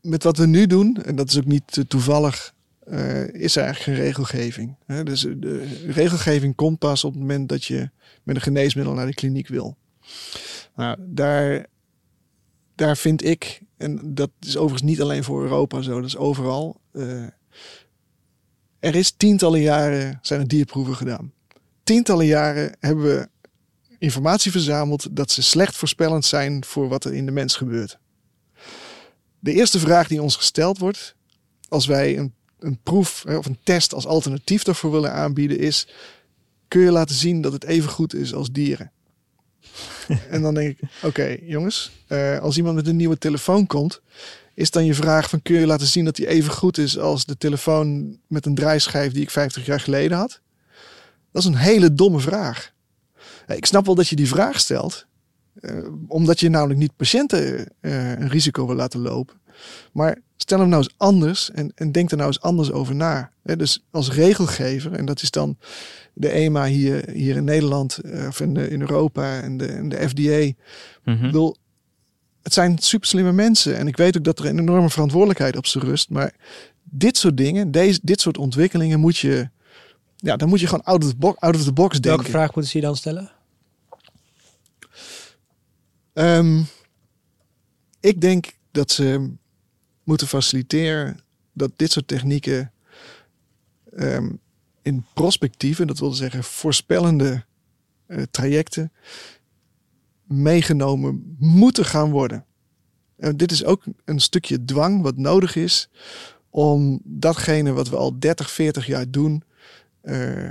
met wat we nu doen, en dat is ook niet eh, toevallig eh, is er eigenlijk geen regelgeving. Hè? Dus de regelgeving komt pas op het moment dat je met een geneesmiddel naar de kliniek wil. Nou, daar, daar vind ik, en dat is overigens niet alleen voor Europa zo, dat is overal. eh, er is tientallen jaren zijn er dierproeven gedaan. Tientallen jaren hebben we informatie verzameld dat ze slecht voorspellend zijn voor wat er in de mens gebeurt. De eerste vraag die ons gesteld wordt, als wij een, een proef of een test als alternatief daarvoor willen aanbieden, is: kun je laten zien dat het even goed is als dieren? en dan denk ik: oké, jongens, eh, als iemand met een nieuwe telefoon komt, is dan je vraag van kun je laten zien dat die even goed is als de telefoon met een draaischijf die ik 50 jaar geleden had? Dat is een hele domme vraag. Ik snap wel dat je die vraag stelt, eh, omdat je namelijk niet patiënten eh, een risico wil laten lopen. Maar stel hem nou eens anders en, en denk er nou eens anders over na. Dus als regelgever, en dat is dan de EMA hier, hier in Nederland eh, of in, in Europa en de, en de FDA. Mhm. Ik bedoel, het zijn super slimme mensen. En ik weet ook dat er een enorme verantwoordelijkheid op ze rust. Maar dit soort dingen, deze, dit soort ontwikkelingen moet je... Ja, dan moet je gewoon out of the box, out of the box denken. Welke vraag moeten ze je dan stellen? Ehm, ik denk dat ze moeten faciliteren dat dit soort technieken ehm, in prospectieve, dat wil zeggen voorspellende eh, trajecten, meegenomen moeten gaan worden. En dit is ook een stukje dwang wat nodig is om datgene wat we al 30, 40 jaar doen, eh,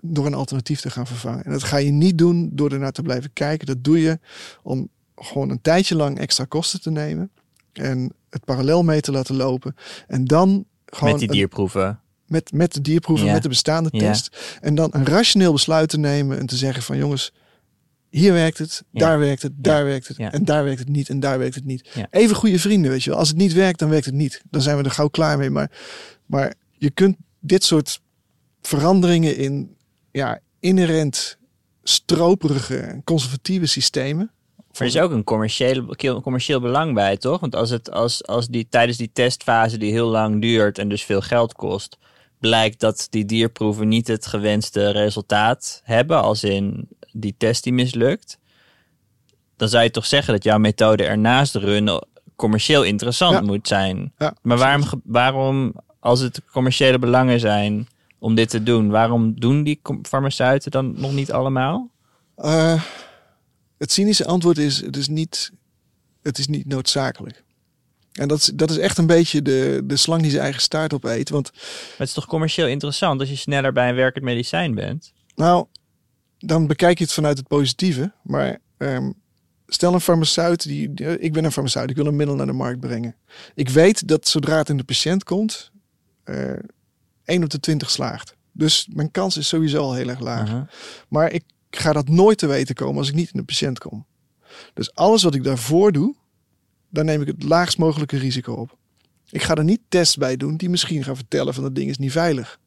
door een alternatief te gaan vervangen. En dat ga je niet doen door ernaar te blijven kijken. Dat doe je om gewoon een tijdje lang extra kosten te nemen en het parallel mee te laten lopen. En dan gewoon Met die een- dierproeven. met, met de dierproeven, met de bestaande test. En dan een rationeel besluit te nemen en te zeggen van jongens, hier werkt het, Ja. daar werkt het, daar werkt het. Ja. En daar werkt het niet en daar werkt het niet. Even goede vrienden, weet je wel. Als het niet werkt, dan werkt het niet. Dan zijn we er gauw klaar mee. Maar, maar je kunt dit soort veranderingen in ja, inherent stroperige, conservatieve systemen. Er is ook een commerciële, commercieel belang bij, toch? Want als het als, als die tijdens die testfase die heel lang duurt en dus veel geld kost, blijkt dat die dierproeven niet het gewenste resultaat hebben, als in die test die mislukt, dan zou je toch zeggen dat jouw methode ernaast runnen commercieel interessant Ja. moet zijn. Ja, Maar waarom, waarom, als het commerciële belangen zijn om dit te doen, waarom doen die farmaceuten dan nog niet allemaal? Eh, het cynische antwoord is: het is niet, het is niet noodzakelijk. En dat is, dat is echt een beetje de, de slang die zijn eigen staart opeet. Want Maar het is toch commercieel interessant als je sneller bij een werkend medicijn bent? nou, dan bekijk je het vanuit het positieve. Maar ehm, stel een farmaceut, die, die- ik ben een farmaceut, ik wil een middel naar de markt brengen. Ik weet dat zodra het in de patiënt komt, eh 1 op de 20 slaagt. Dus mijn kans is sowieso al heel erg laag. Aha. Maar ik ga dat nooit te weten komen als ik niet in de patiënt kom. Dus alles wat ik daarvoor doe, daar neem ik het laagst mogelijke risico op. Ik ga er niet tests bij doen die misschien gaan vertellen van dat ding is niet veilig.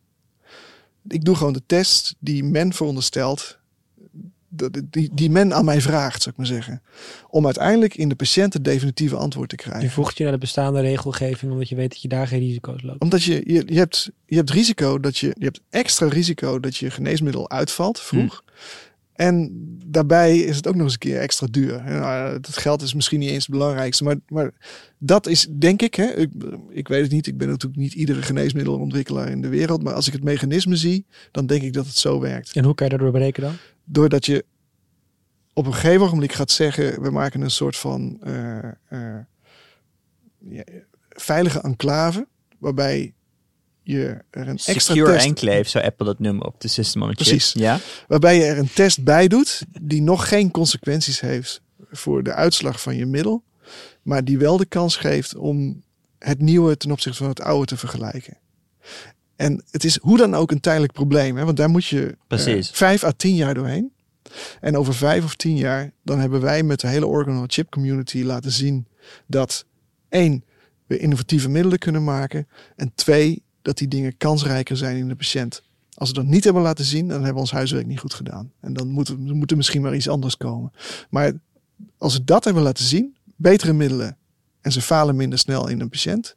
Ik doe gewoon de test die men veronderstelt, die, die men aan mij vraagt, zou ik maar zeggen. Om uiteindelijk in de patiënt het definitieve antwoord te Je krijgen. voegt je naar de bestaande regelgeving omdat je weet dat je daar geen risico's loopt. Omdat je, je, je, hebt, je hebt risico dat je, je hebt extra risico dat je geneesmiddel uitvalt vroeg. En daarbij is het ook nog eens een keer extra duur. Dat geld is misschien niet eens het belangrijkste. Maar, maar dat is, denk ik, hè, ik, ik weet het niet. Ik ben natuurlijk niet iedere geneesmiddelontwikkelaar in de wereld. Maar als ik het mechanisme zie, dan denk ik dat het zo werkt. En hoe kan je daardoor berekenen dan? Doordat je op een gegeven moment gaat zeggen... we maken een soort van eh, eh, ja, veilige enclave... waarbij je er een extra Secure test... Enclave, zou Apple dat noemen op de System on a Chip. Precies. Ja? waarbij je er een test bij doet die nog geen consequenties heeft voor de uitslag van je middel, maar die wel de kans geeft om het nieuwe ten opzichte van het oude te vergelijken. En het is hoe dan ook een tijdelijk probleem, hè? want daar moet je eh, vijf à tien jaar doorheen. En over vijf of tien jaar, dan hebben wij met de hele organ chip community laten zien dat één, we innovatieve middelen kunnen maken. En twee, dat die dingen kansrijker zijn in de patiënt. Als we dat niet hebben laten zien, dan hebben we ons huiswerk niet goed gedaan. En dan moet, er- moet er misschien maar iets anders komen. Maar als we dat hebben laten zien, betere middelen en ze falen minder snel in een patiënt,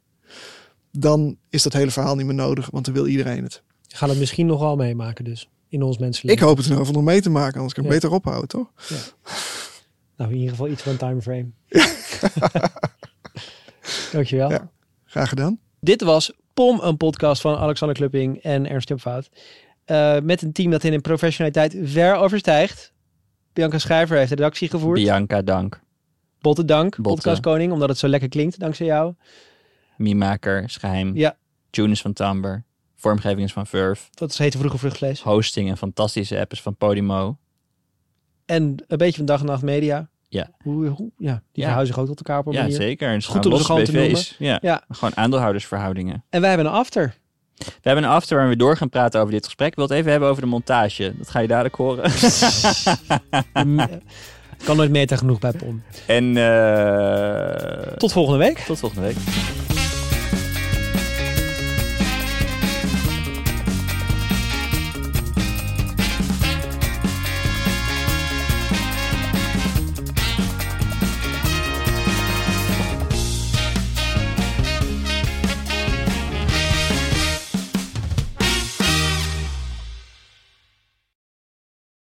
dan is dat hele verhaal niet meer nodig, want dan wil iedereen het. We gaan het misschien nog wel meemaken dus. In ons Ik menselijk. hoop het in ieder geval nog mee te maken, anders kan ik Ja. beter ophouden, toch? Nou, in ieder geval iets van een timeframe. Dankjewel. Ja. Graag gedaan. Dit was POM, een podcast van Alexander Klupping en Ernst Jan Fout. Eh, met een team dat in een professionaliteit ver overstijgt. Bianca Schrijver heeft de redactie gevoerd. Bianca, dank. Botte dank, podcastkoning, omdat het zo lekker klinkt dankzij jou. Miemaker, Schijm. Ja. Tune is van Tamber. Vormgeving is van Verve. Dat is hete vroege vruchtvlees. Hosting en fantastische app is van Podimo. En een beetje van dag en nacht media. Ja. Hoe, hoe, ja die verhuizen zich ook tot elkaar op een Ja, manier. zeker. En Goed om ze gewoon te. Ja. Gewoon aandeelhoudersverhoudingen. En wij hebben een after. We hebben een after waar we door gaan praten over dit gesprek. Ik wil het even hebben over de montage. Dat ga je dadelijk horen. Kan nooit meta genoeg bij POM. en eh, Tot volgende week. tot volgende week.